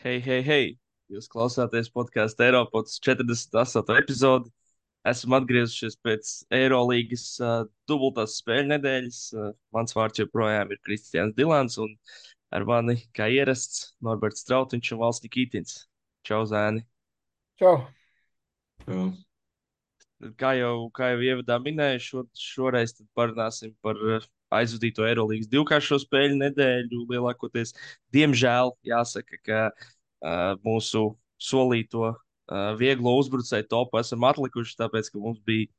Hei, hei, hei! Jūs klausāties podkāstu Eiropas 48. epizodi. Esam atgriezušies pēc Eirolandes uh, dubultās spēļu nedēļas. Uh, mans vārds joprojām ir Kristians Dilans, un ar mani, kā ierasts, Norberts Strautiņš un Valsts Nikitins. Čau, Zēni! Čau! Jā. Kā jau, kā jau ievadā minēju, šo, šoreiz parunāsim par uh, aizvadīto Eirolandes divkāršo spēļu nedēļu. Lielākoties, diemžēl, jāsaka, ka uh, mūsu solīto uh, vieglo uzbrucēju topu esam atlikuši, tāpēc, ka mums bija,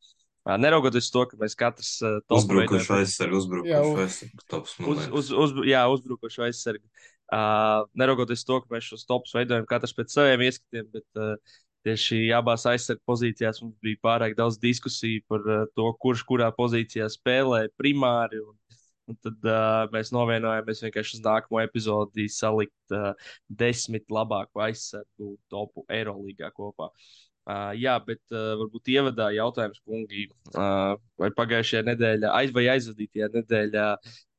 uh, neraugoties to, ka mēs katrs uh, topu Uzbrukuši aizsargu, Jā, uzbrukuši uz- aizsargu. Tops, man Uz, uz, uz, jā, uzbrukošu aizsargu. Uh, neraugoties to, ka mēs šos topus veidojam katrs pēc saviem ieskatiem, bet uh, tieši abās aizsargu pozīcijās mums bija pārāk daudz diskusiju par uh, to, kurš kurā pozīcijā spēlē primāri. Un, un tad uh, mēs novienojāmies vienkārši uz nākamo epizodi salikt uh, desmit labāko aizsargu topu Eirolandā kopā. Uh, jā, bet uh, varbūt ievadā jautājums, kungi, uh, vai pagājušajā nedēļā, aiz, vai aizvadītajā nedēļā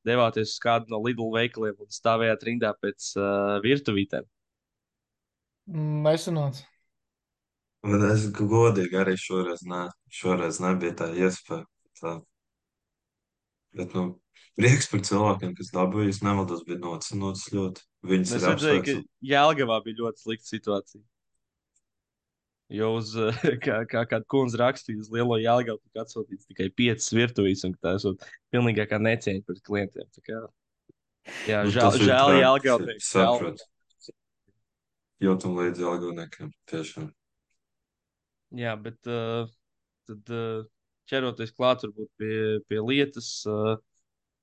devāties uz kādu no Lidl veikaliem un stāvējāt rindā pēc uh, virtuvītēm. Nesanāca. Bet es godīgi arī šoreiz, ne, šoreiz nebija tā iespēja. Tā. Bet, nu, prieks par cilvēkiem, kas dabūja, es nemaldos, bija nocinots ļoti. Viņas Es redzēju, ka. Jēlgavā bija ļoti slikta situācija. Jo uz, kā, kā kāda kundze rakstīja, uz lielo Jēlgavu tika atsūtīts tikai piecas virtuvīs, un tā esot pilnīgākā necieņa pret klientiem. Tā Kā, jā, Nu, žēl, žēl es saprotu. Jūtam līdzi algūniekiem, tiešām. Jā, bet uh, tad uh, ķeroties klāt varbūt pie, pie lietas, uh,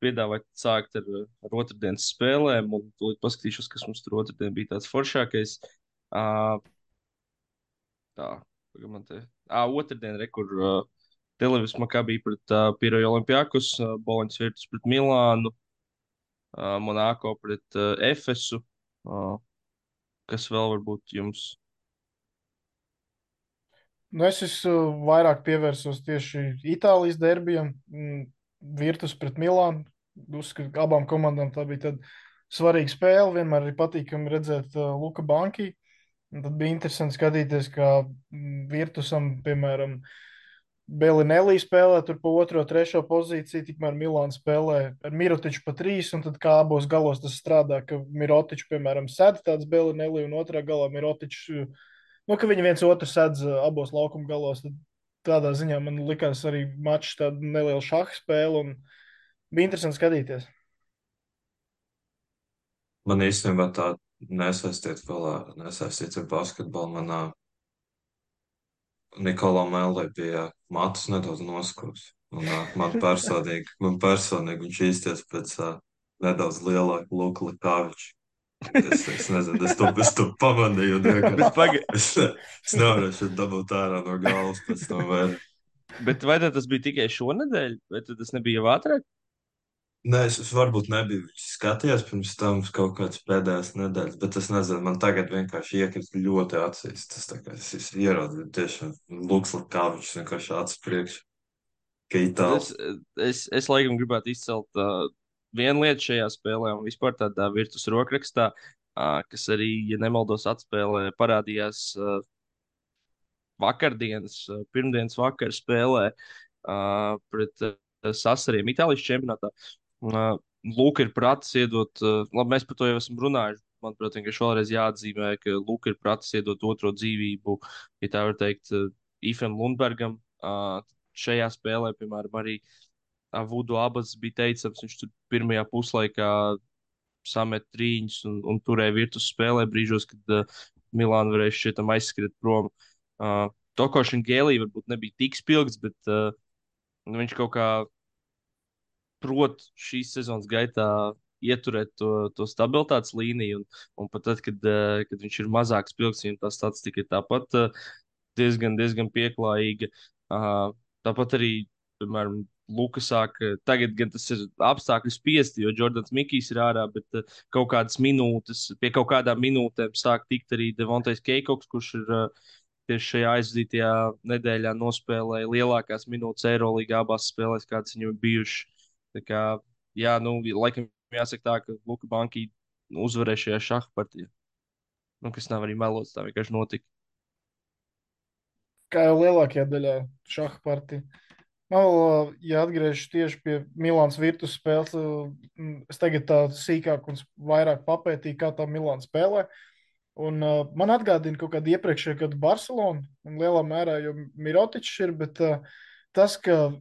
piedāvāt sākt ar, ar otrdienas spēlēm, un tūlīt paskatīšos, kas mums tur otrdien bija tāds foršākais. Uh, tā, pagaid man te. Ā, otrdien, re, kur uh, Televis Makabī pret uh, Piroju Olimpijakus, uh, Boloņas Virtus pret Milānu, uh, Monako pret uh, Efesu. Uh, kas vēl varbūt jums? Nu, es esmu vairāk pievērsos tieši Itālijas derbijam, mm, Virtus pret Milānu. Uzskatu, ka abām komandām tā bija svarīga spēle. Vienmēr ir patīkami redzēt uh, Luka Banki. Un tad bija interesanti skatīties, kā mm, Virtusam, piemēram, Belinelli spēlē tur pa otro, trešo pozīciju, tikmēr Milāna spēlē ar Mirotiču pa trīs, un tad kā abos galos tas strādā, ka Mirotiču, piemēram, sēd tāds Belinelli, un otrā galā Mirotiču, nu, ka viņi viens otru sēdz uh, abos laukuma galos, tādā ziņā man likās arī mačs tāda neliela šaha spēle, un bija interesanti skatīties. Man īstenībā tā nesaistīt vēl ar, nesaistīt ar basketbolu. Manā Nikola Melē bija matus nedaudz noskūs. Un man personīgi, man personīgi viņš īsties pēc uh, nedaudz lielāka Luka Likāviča. Es, es nezinu, es to, es to pamanīju. paga, Es, es nevaru šo dabūt ārā no galvas pēc tam. Vai... bet vai tas bija tikai šonadēļ, vai tas nebija jau ātrāk? Nē, es, es varbūt nebiju skatījies pirms tam kaut kādas pēdējās nedēļas, bet es nezinu, man tagad vienkārši iekrist ļoti acīs. Tas tā kā es, es ieraudzīju tiešām Luks Likāvičs vienkārši acis priekš. Es, es, es laikam gribētu izcelt uh, vienu lietu šajā spēlē, un vispār tādā virtus rokrakstā, uh, kas arī, ja nemaldos, atspēlē, parādījās uh, vakardienas, uh, pirmdienas vakar spēlē uh, pret uh, Sasariem Itālijas čempionātā. Uh, Lūk, ir prātis iedot, uh, labi, mēs par to jau esam runājuši. Manuprāt, vienkārši vēlreiz jāatzīmē, ka Lūk, ir prātis iedot otro dzīvību, ja tā var teikt, uh, Ifam Lundbergam. Uh, šajā spēlē, piemēram, arī Vudu abas bija teicams, viņš tur pirmajā puslaikā samet trīņus un, un turēja virtus spēlē brīžos, kad uh, Milāna varēja šķietam aizskriet prom. Uh, Tokošs un Gēlī varbūt nebija tik spilgts, bet uh, viņš kaut kā prot šīs sezonas gaitā ieturēt to, to stabilitātes līniju. Un, un pat tad, kad, uh, kad viņš ir mazāk spilgts, viņam tā statistika ir tāpat uh, diezgan, diezgan pieklājīga. Uh, tāpat arī, piemēram, Luka sāk, tagad gan tas ir apstākļu spiesti, jo Jordans Mikijs ir ārā, bet uh, kaut kādas minūtes, pie kaut kādām minūtēm sāk tikt arī Devontais Keikoks, kurš ir uh, tieši šajā aizvadītajā nedēļā nospēlēja lielākās minūtes Eirolandā abās spēlēs, kādas viņam bijušas. Tā kā, jā, nu, laikam jāsaka tā, ka Luka Banki uzvarēja šajā šaha partijā. Nu, kas nav arī melots, tā vienkārši notika. Kā jau lielākajā daļā šaha partija. Vēl, ja atgriežos tieši pie Milānas virtuves spēles, es tagad tā sīkāk un vairāk papētīju, kā tā Milāna spēlē. Un, uh, man atgādina kaut kādu iepriekšēju gadu Barcelonu, un lielā mērā jau Mirotičs ir, bet uh, tas, ka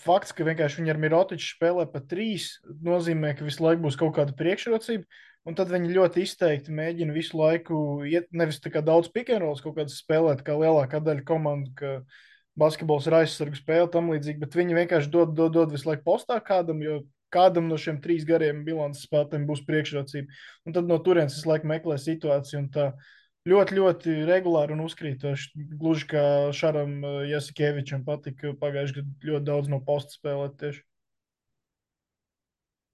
fakts, ka vienkārši viņi ar Mirotiču spēlē pa trīs, nozīmē, ka visu laiku būs kaut kāda priekšrocība. Un tad viņi ļoti izteikti mēģina visu laiku, iet, nevis tā kā daudz pikantrols kaut kādas spēlēt, kā lielākā daļa komandu, ka basketbols ir aizsargu spēle tam līdzīgi, bet viņi vienkārši dod, dod, dod visu laiku postā kādam, jo kādam no šiem trīs gariem bilances spēlētājiem būs priekšrocība. Un tad no turienes visu laiku meklē situāciju ļoti, ļoti regulāri un uzkrītoši. Gluži kā Šaram eh, Jasikevičam patika pagājušajā gadā ļoti daudz no posta spēlēt tieši.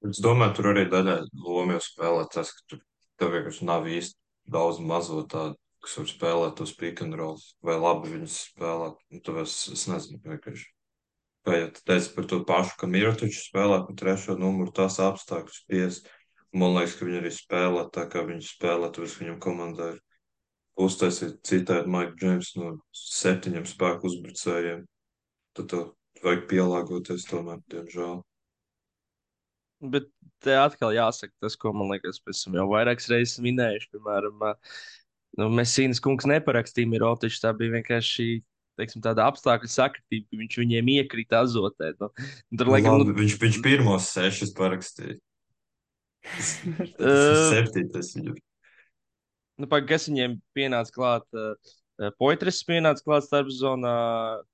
Es domāju, tur arī daļai lomu jau spēlē tas, ka tur tev vienkārši nav īsti daudz mazo tādu, kas var spēlēt tos pick and rolls, vai labi viņus spēlēt. Un tad es, nezinu, vienkārši. Kā jau teicu par to pašu, ka Mirotičs spēlē pa trešo numuru, tās apstākļus pies. Man liekas, ka viņi arī spēlē tā, kā viņi spēlē, tāpēc viņam komandai ir uztaisīt citādi Mike James no septiņiem spēku uzbrucējiem. Tad to vajag pielāgoties tomēr, diemžēl. Bet te atkal jāsaka tas, ko man liekas, mēs esam jau vairākas reizes minējuši. Piemēram, nu, Mēsīnas kungs neparakstīja Mirotiču. Tā bija vienkārši teiksim, tāda apstākļu sakritība, ka viņš viņiem iekrita azotē. Nu, tur, laikam, nu, viņš, viņš pirmos sešus parakstīja. Septītais viņam. Nu, pa, kas viņiem pienāca klāt? Uh, Poitras pienāca klāt starpzonā,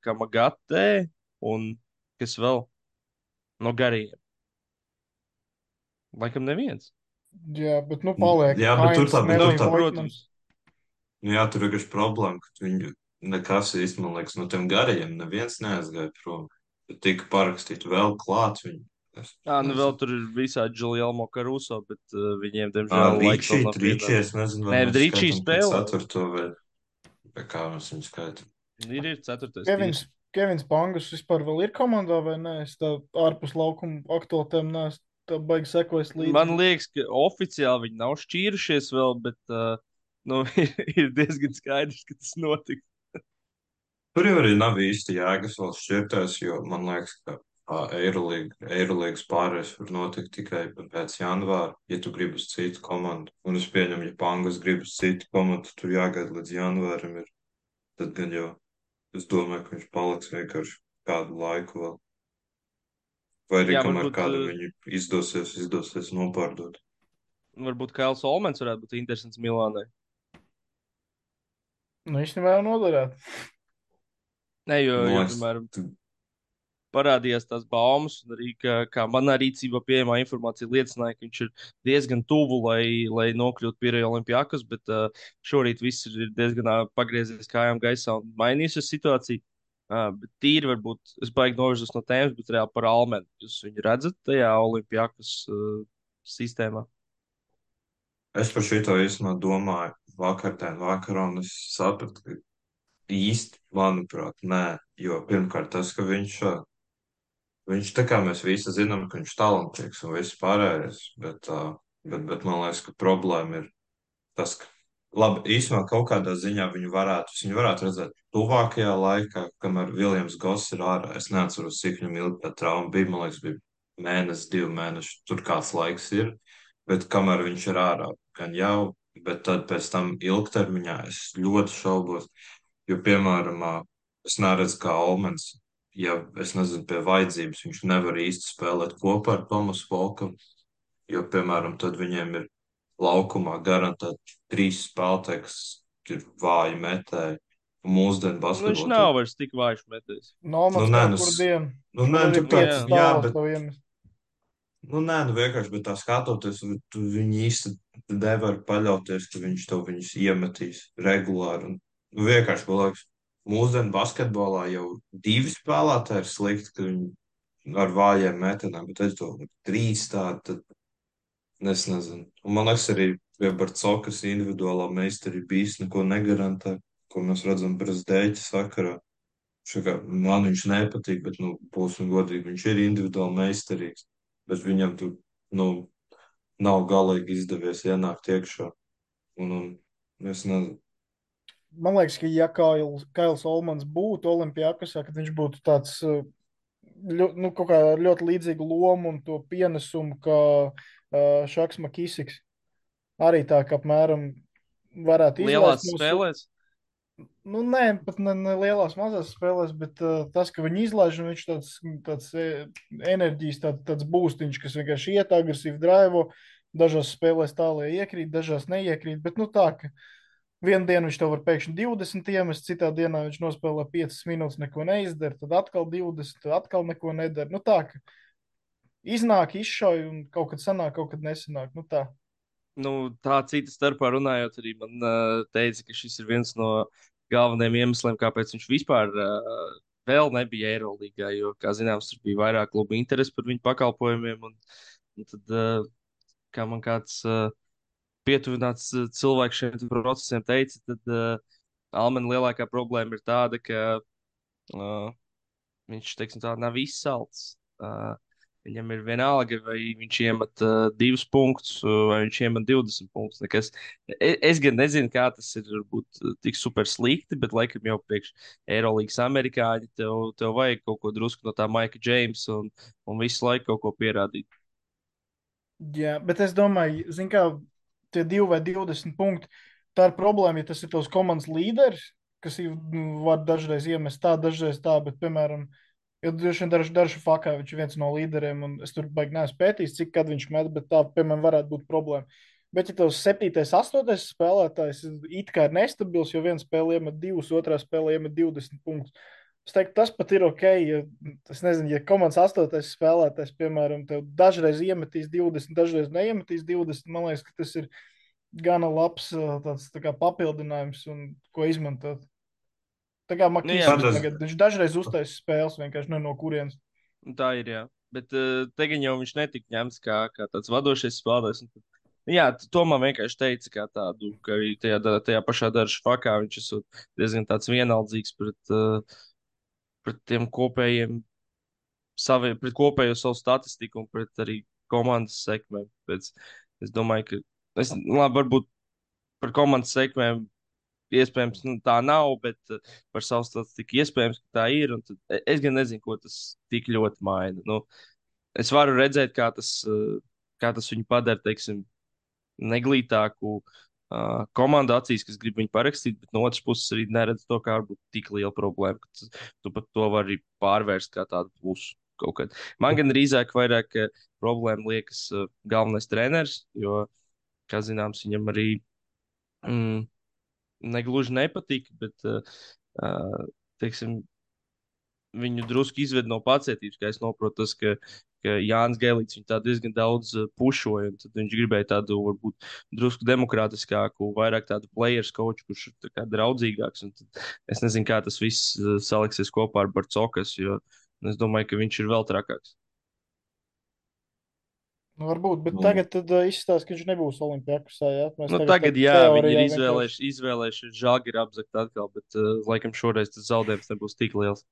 Kamagatē un kas vēl no gariem. Laikam neviens. Jā, bet nu paliek. Jā, bet tur tā, Melī, tur tā, protams. Nu, jā, tur ir vienkārši problēma, ka viņu nekas īsti, man liekas, no tiem garajiem neviens neaizgāja prom. Tika parakstīti vēl klāt viņu. Es Jā, nu vēl tur ir visādi Giulielmo Caruso, bet uh, viņiem, diemžēl, vēl nav pienācis. es nezinu, Nē, mēs Ričī skaitām pēc spēlē. Ceturto vai, vai kā mēs viņu skaitām. Ir, ir ceturtais. Kevins, Kevins Pangus vispār vēl ir komandā vai nē? Es tā ārpus laukuma aktuāliem neesmu tā baigi sekojis līdzi. Man liekas, ka oficiāli viņi nav šķīrušies vēl, bet uh, nu, ir, ir diezgan skaidrs, ka tas notiks. Tur jau arī nav īsti jēgas vēl šķirties, jo man liekas, ka Eirolīgas pārējais var notikt tikai pēc janvāra, ja tu gribi uz citu komandu. Un es pieņemu, ja Pangas grib uz citu komandu, tur jāgaida līdz janvāram ir. Tad gan jau es domāju, ka viņš paliks vienkārši kādu laiku vēl. Vai arī Jā, kamēr varbūt, kādu viņu izdosies, izdosies nopārdot. Varbūt Kails Olmens varētu būt interesants Milānai. Nu, īstenībā jau noderētu. Nē, jo, Man jo piemēram, tu- parādījās tās baumas, un arī kā, kā manā rīcībā pieejamā informācija liecināja, ka viņš ir diezgan tuvu, lai, lai nokļūtu pie Olimpijas, bet uh, šorīt viss ir diezgan uh, pagriezies kājām gaisā un mainījusies situācija. Uh, bet tīri varbūt es baigi novirzos no tēmas, bet reāli par Almenu. Jūs viņu redzat tajā Olimpijas uh, sistēmā? Es par šito īstenībā domāju vakardien, vakarā, un es sapratu, ka īsti, manuprāt, nē, jo pirmkārt tas, ka viņš, viņš tā kā mēs visi zinām, ka viņš talantīgs un viss pārējais, bet, bet, bet man liekas, ka problēma ir tas, ka, labi, īstenībā kaut kādā ziņā viņu varētu, viņu varētu redzēt tuvākajā laikā, kamēr Viljams Goss ir ārā. Es neatceros, cik viņam ilgi tā trauma bija, man liekas, bija mēnesis, divi mēneši, tur kāds laiks ir, bet kamēr viņš ir ārā, gan jau, bet tad pēc tam ilgtermiņā es ļoti šaubos, jo, piemēram, es neredzu, kā Olmens, ja es nezinu, pie vajadzības viņš nevar īsti spēlēt kopā ar Tomasu Volkam, jo, piemēram, tad viņiem ir laukumā garantēti trīs spēlētāji, kas ir vāji metēji. Un Mūsdienu Nu, viņš basketbolā nav vairs tik vājš metējis. Nomats Nu, nē, nu, kur s- dienu. Nu, nē, tāds, piecas jā, bet. Nu, nē, nu vienkārši, bet tā skatoties, viņi īsti nevar paļauties, ka viņš to viņus iemetīs regulāri. Un, nu, vienkārši, man liekas, mūsdienu basketbolā jau divi spēlētāji ir slikti, ka viņi ar vājiem metieniem, bet es to trīs tādu, tad es nezinu. Un man liekas, arī pie Barcokas individuālā meistarība bijis neko negarantē, ko mēs redzam Brazdēķa sakarā. Šo kā, man viņš nepatīk, bet, nu, būsim godīgi, viņš ir individuāli meistarīgs bet viņam tur nu, nav galīgi izdevies ienākt iekšā. Un, un Es nezinu. Man liekas, ka ja Kails, Kails Olmans būtu Olimpijākasā, tad viņš būtu tāds uh, ļo, nu, kaut kā ar ļoti līdzīgu lomu un to pienesumu, kā uh, Šaks Makisiks. Arī tā, ka apmēram varētu Lielās izlaist no su- spēlēs. Nu, nē, pat ne, ne lielās, mazās spēlēs, bet uh, tas, ka viņi izlaiž, un viņš tāds, tāds e, enerģijas, tāds, tāds būstiņš, kas vienkārši iet agresīvi drivo, dažās spēlēs tālāk iekrīt, dažās neiekrīt. Bet nu, tā, ka vienā dienā viņš to var pēkšņi 20 iemest, citā dienā viņš nospēlē 5 minūtes, neko neizdara, tad atkal 20, tad atkal neko nedara. Nu, tā, ka iznāk, izšauj, un kaut kad sanāk, kaut kad nesanāk. Nu, tā. Nu, tā cita starpā runājot, arī man uh, teica, ka šis ir viens no galvenajiem iemesliem, kāpēc viņš vispār uh, vēl nebija Eirolandā. Jo, kā zināms, tur bija vairāk klubu interesi par viņu pakalpojumiem. Un, un tad, uh, kā man kāds uh, pietuvināts cilvēks šiem procesiem teica, tad uh, Almena lielākā problēma ir tāda, ka uh, viņš teiksim, tā, nav izsalcis. Uh, Viņam ir vienalga, vai viņš iemet uh, divus punktus, uh, vai viņš iemet 20 punktus. Nekas. Es, es gan nezinu, kā tas ir būt uh, tik super slikti, bet laikam jau priekš Eirolandes amerikāņi tev, tev vajag kaut ko drusku no tā Maika Džeimsa un, un visu laiku kaut ko pierādīt. Jā, bet es domāju, zin kā, tie 2 vai 20 punkti, tā ir problēma, ja tas ir tavs komandas līderis, kas nu, var dažreiz iemest tā, dažreiz tā, bet, piemēram, Ja droši vien dažu, dažu fakā viņš ir viens no līderiem, un es tur baigi neesmu pētījis, cik kad viņš met, bet tā, piemēram, varētu būt problēma. Bet, ja tavs septītais, astotais spēlētājs it kā ir nestabils, jo viens spēlē iemet divus, otrā spēlē iemet 20 punktus, es teiktu, tas pat ir ok. Ja, es nezinu, ja komandas astotais spēlētājs, piemēram, tev dažreiz iemetīs 20, dažreiz neiemetīs 20, man liekas, ka tas ir gana labs tāds tā kā papildinājums un ko izmantot. Tā kā Nu, Makīs bet- tagad, viņš dažreiz uztaisīs spēles vienkārši ne no kurienes. Tā ir, jā. Bet uh, tagad jau viņš netika ņemts kā, kā tāds vadošais spēlētājs. tad- Jā, to man vienkārši teica, kā tādu, ka tajā, tajā pašā darba fakā viņš ir diezgan tāds vienaldzīgs pret, uh, pret tiem kopējiem, savi, pret kopējo savu statistiku un pret arī komandas sekmēm. Pēc, es domāju, ka, es, nu, labi, varbūt par komandas sekmēm iespējams nu, tā nav, bet uh, par savu statistiku iespējams, ka tā ir. Tad, e- es gan nezinu, ko tas tik ļoti maina. Nu, es varu redzēt, kā tas, uh, kā tas viņu padara, teiksim, neglītāku uh, komandu acīs, kas grib viņu parakstīt, bet no otras puses arī neredz to, kā varbūt tik liela problēma, ka tu- tu pat to vari pārvērst kā tādu plusu. kaut kad. Man gan drīzāk vairāk uh, problēma liekas galvenais treneris, jo, kā zināms, viņam arī mm, negluži nepatika, bet, uh, teiksim, viņu drusku izved no pacietības, kā es saprotu, tas, ka, ka Jānis Gēlīts viņu diezgan daudz uh, pušoja, tad viņš gribēja tādu, varbūt, drusku demokrātiskāku, vairāk tādu players coach, kurš ir draudzīgāks. Es nezinu, kā tas viss saliksies kopā ar Barcokas, jo es domāju, ka viņš ir vēl trakāks. Nu, varbūt, bet Nu. tagad tad, izstāsta, ka viņš nebūs Olimpijākusā. Ja? Mēs Nu, tagad tagad, jā, viņi ir vienkārši- izvēlējuši, izvēlējuši žāgi apzakt atkal, bet uh, laikam šoreiz tas zaudējums nebūs tik liels.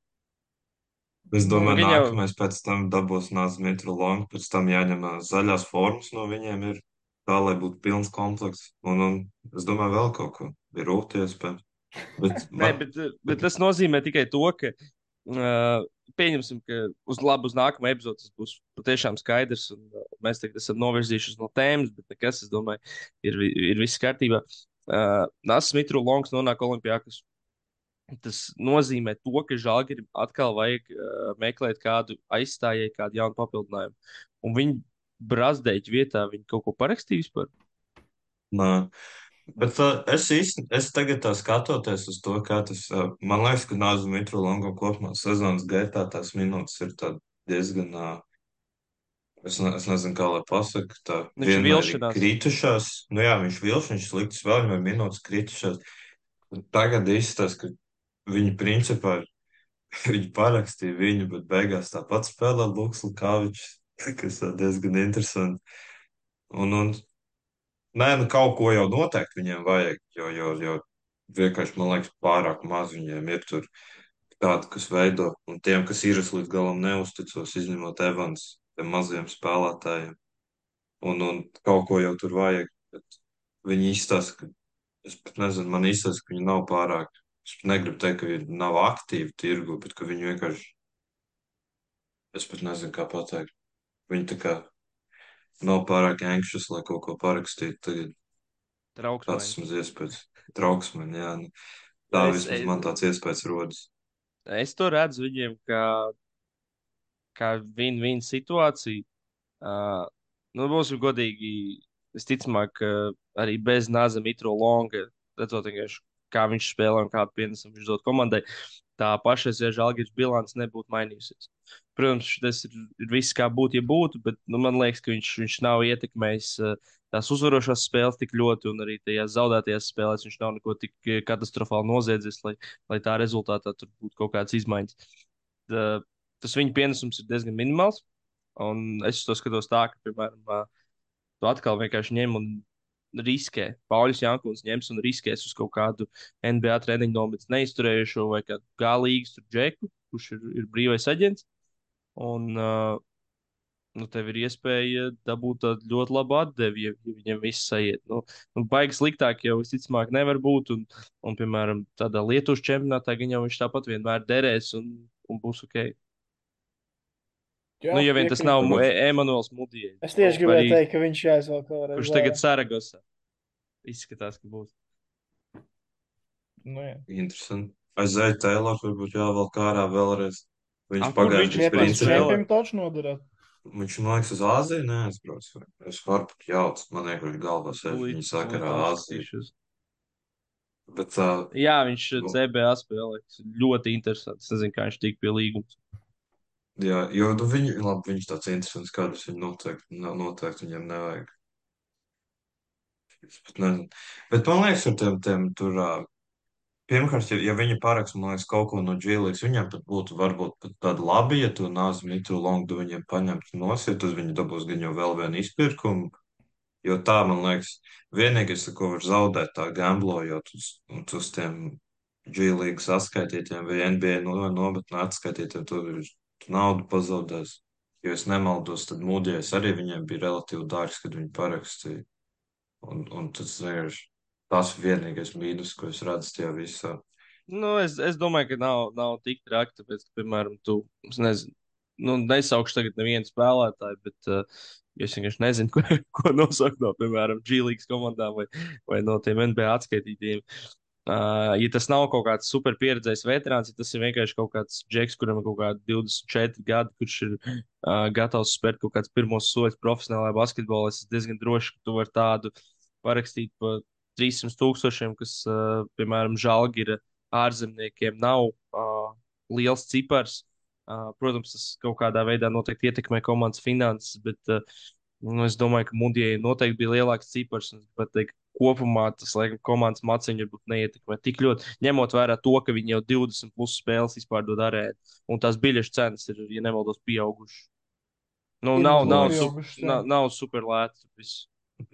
Es domāju, Viņa jau- nākamais pēc tam dabūs Nācis Mitru Longu, pēc tam jāņem zaļās formas no viņiem ir tā, lai būtu pilns komplekts. Un, un es domāju, vēl kaut ko. Ir rūti iespējams. Bet, Nē, man, bet, uh, bet tas nozīmē tikai to, ka uh, pieņemsim, ka uz labu uz nākamo epizodu tas būs patiešām skaidrs. Un, uh, mēs tagad esam novirzījušies no tēmas, bet nekas, es domāju, ir, ir viss kārtībā. Uh, Nācis Mitru Longs nonāk Olimpijākas. Tas nozīmē to, ka Žalgirim atkal vajag uh, meklēt kādu aizstājēju, kādu jaunu papildinājumu. Un viņi brazdēķi vietā, viņi kaut ko parakstīs par. nā. Bet uh, es īsti, es tagad skatoties uz to, kā tas, uh, man liekas, ka Nācis Mitru Longu kopumā sezonas gaitā tās minūtes ir diezgan, uh, es, ne, es nezinu, kā lai pasaka, tā Viņš vienmēr kritušās. Nu jā, viņš vilš, viņš slikts vēl, viņam ir minūtes kritušās. Tagad izstāsta, ka viņi principā Viņi parakstīja viņu, bet beigās tāpat spēlē Lukas Lukāvičs, kas ir diezgan interesanti. Un, un nē, nu kaut ko jau noteikti viņiem vajag, jo, jo, jo vienkārši man liekas pārāk maz viņiem ir tur tādi, kas veido, un tiem, kas ir es līdz galam neusticos, izņemot Evans, tiem maziem spēlētājiem. Un, un kaut ko jau tur vajag, bet viņi izstāsta, ka Es pat nezinu, man izsaka, ka viņi nav pārāk. Es negribu teikt, ka viņi nav aktīvi tirgu, bet ka viņi vienkārši. Es pat nezinu, kā pateikt. Viņi tā kā nav pārāk anxious, lai kaut ko parakstītu. Tagad tāds Trauksmaiņa. vismaz iespējas. Trauksmeni, jā. nu, Tā Es, vismaz man tāds iespējas rodas. es to redzu viņiem kā, kā win-win situāciju. Uh, nu, būsim godīgi. Visticamāk, ka arī bez Nāza Mitro Longa, redzot, kā viņš spēlē un kādu pienesumu viņš dod komandai, tā pašreizējā žēlgības bilants nebūtu mainījusies. Protams, tas ir, ir viss, kā būtu, ja būtu, bet nu, man liekas, ka viņš, viņš nav ietekmējis uh, tās uzvarošās spēles tik ļoti, un arī tajās zaudētajās spēlēs viņš nav neko tik eh, katastrofāli noziedzis, lai, lai tā rezultātā tur būtu kaut kādas izmaiņas. Tā, tas viņa pienesums ir diezgan minimāls. Un es to skatos tā, ka, piemēram, tu atkal vienkārši ņem un riskē. Pauļus Jankūns ņems un riskēs uz kaut kādu NBA treniņu nometnes neizturējušo vai kādu galīgu džeku, kurš ir, ir brīvais aģents. Un uh, nu, tev ir iespēja dabūt ļoti labu atdevi, ja, ja viņam viss aiziet. Nu, nu, baigi sliktāk jau visticamāk nevar būt. Un, un piemēram, tādā Lietuvas čempionātā gan jau viņš tāpat vienmēr derēs un, un būs ok. Jā, nu, ja vien tas nav E- Emanuels Mudijs. Es tieši gribēju teikt, ka viņš jāizvēl kaut Kurš kādā tagad Saragosā izskatās, ka būs. Nu, jā. Interesanti. Aizēju tēlā, varbūt jāvēl kārā vēlreiz. Viņš pagājušajā viņš gadā ir? Pēc principā. spēlē? čempiem taču noderēt. Viņš, man liekas, uz Āziju neaizbrauc. Es varu pat jaut, man vienkārši galvā sēž viņa sakarā Āziju. Bet tā, Jā, viņš Nu. CBA spēlē. Ļoti interesants. Es nezinu, kā viņš tika pie līguma. Jā, jo nu, viņi, labi, viņš tāds interesants, kādus viņi noteikti, no- noteikti viņam nevajag. Es pat nezinu. Bet man liekas, ar tiem, tiem tur, ā, pirmkārt, ja, ja viņi parakst, man liekas, kaut ko no Džīlīgas, viņam pat būtu varbūt pat tādi labi, ja to nāzi Mitru Longdu viņiem paņemt un nosiet, tad viņi dabūs gan jau vēl vienu izpirkumu. Jo tā, man liekas, vienīgais, ko var zaudēt, tā gamblojot uz, uz tiem G-līgas atskaitītiem vai NBA no, nometnē atskaitītiem, tur ir naudu pazaudēs. Jo es nemaldos, tad mūdījais arī viņiem bija relatīvi dārgs, kad viņi parakstīja. Un, un tas vienkārši tas ir vienīgais mīnus, ko es redzu tajā visā. Nu, es, es domāju, ka nav, nav tik traki. Tāpēc, ka, piemēram, tu es nezinu, nu, nesaukšu tagad nevienu spēlētāju, bet uh, es vienkārši nezinu, ko, ko nosaukt no, piemēram, G-līgas komandām vai, vai no tiem NBA atskaitītiem. Uh, ja tas nav kaut kāds super pieredzējis veterāns, ja tas ir vienkārši kaut kāds džeks, kuram ir kaut kādi 24 gadi, kurš ir uh, gatavs spērt kaut kādus pirmos soļus profesionālajā basketbolā, es diezgan drošs, ka tu vari tādu parakstīt par 300 tūkstošiem, kas, uh, piemēram, žēlgi ir ārzemniekiem, nav uh, liels cipars. Uh, protams, tas kaut kādā veidā noteikti ietekmē komandas finanses, bet uh, nu, es domāju, ka Mudijai noteikti bija lielāks cipars. un Pat teikt, kopumā tas, laikam, komandas maciņu varbūt neietekmē tik ļoti, ņemot vērā to, ka viņi jau 20 plus spēles izpārdod arēnu, un tās biļešu cenas ir, ja nemaldos, pieaugušas. Nu, Ir nav, nav, su, jā. nav, nav super lēts. Viss.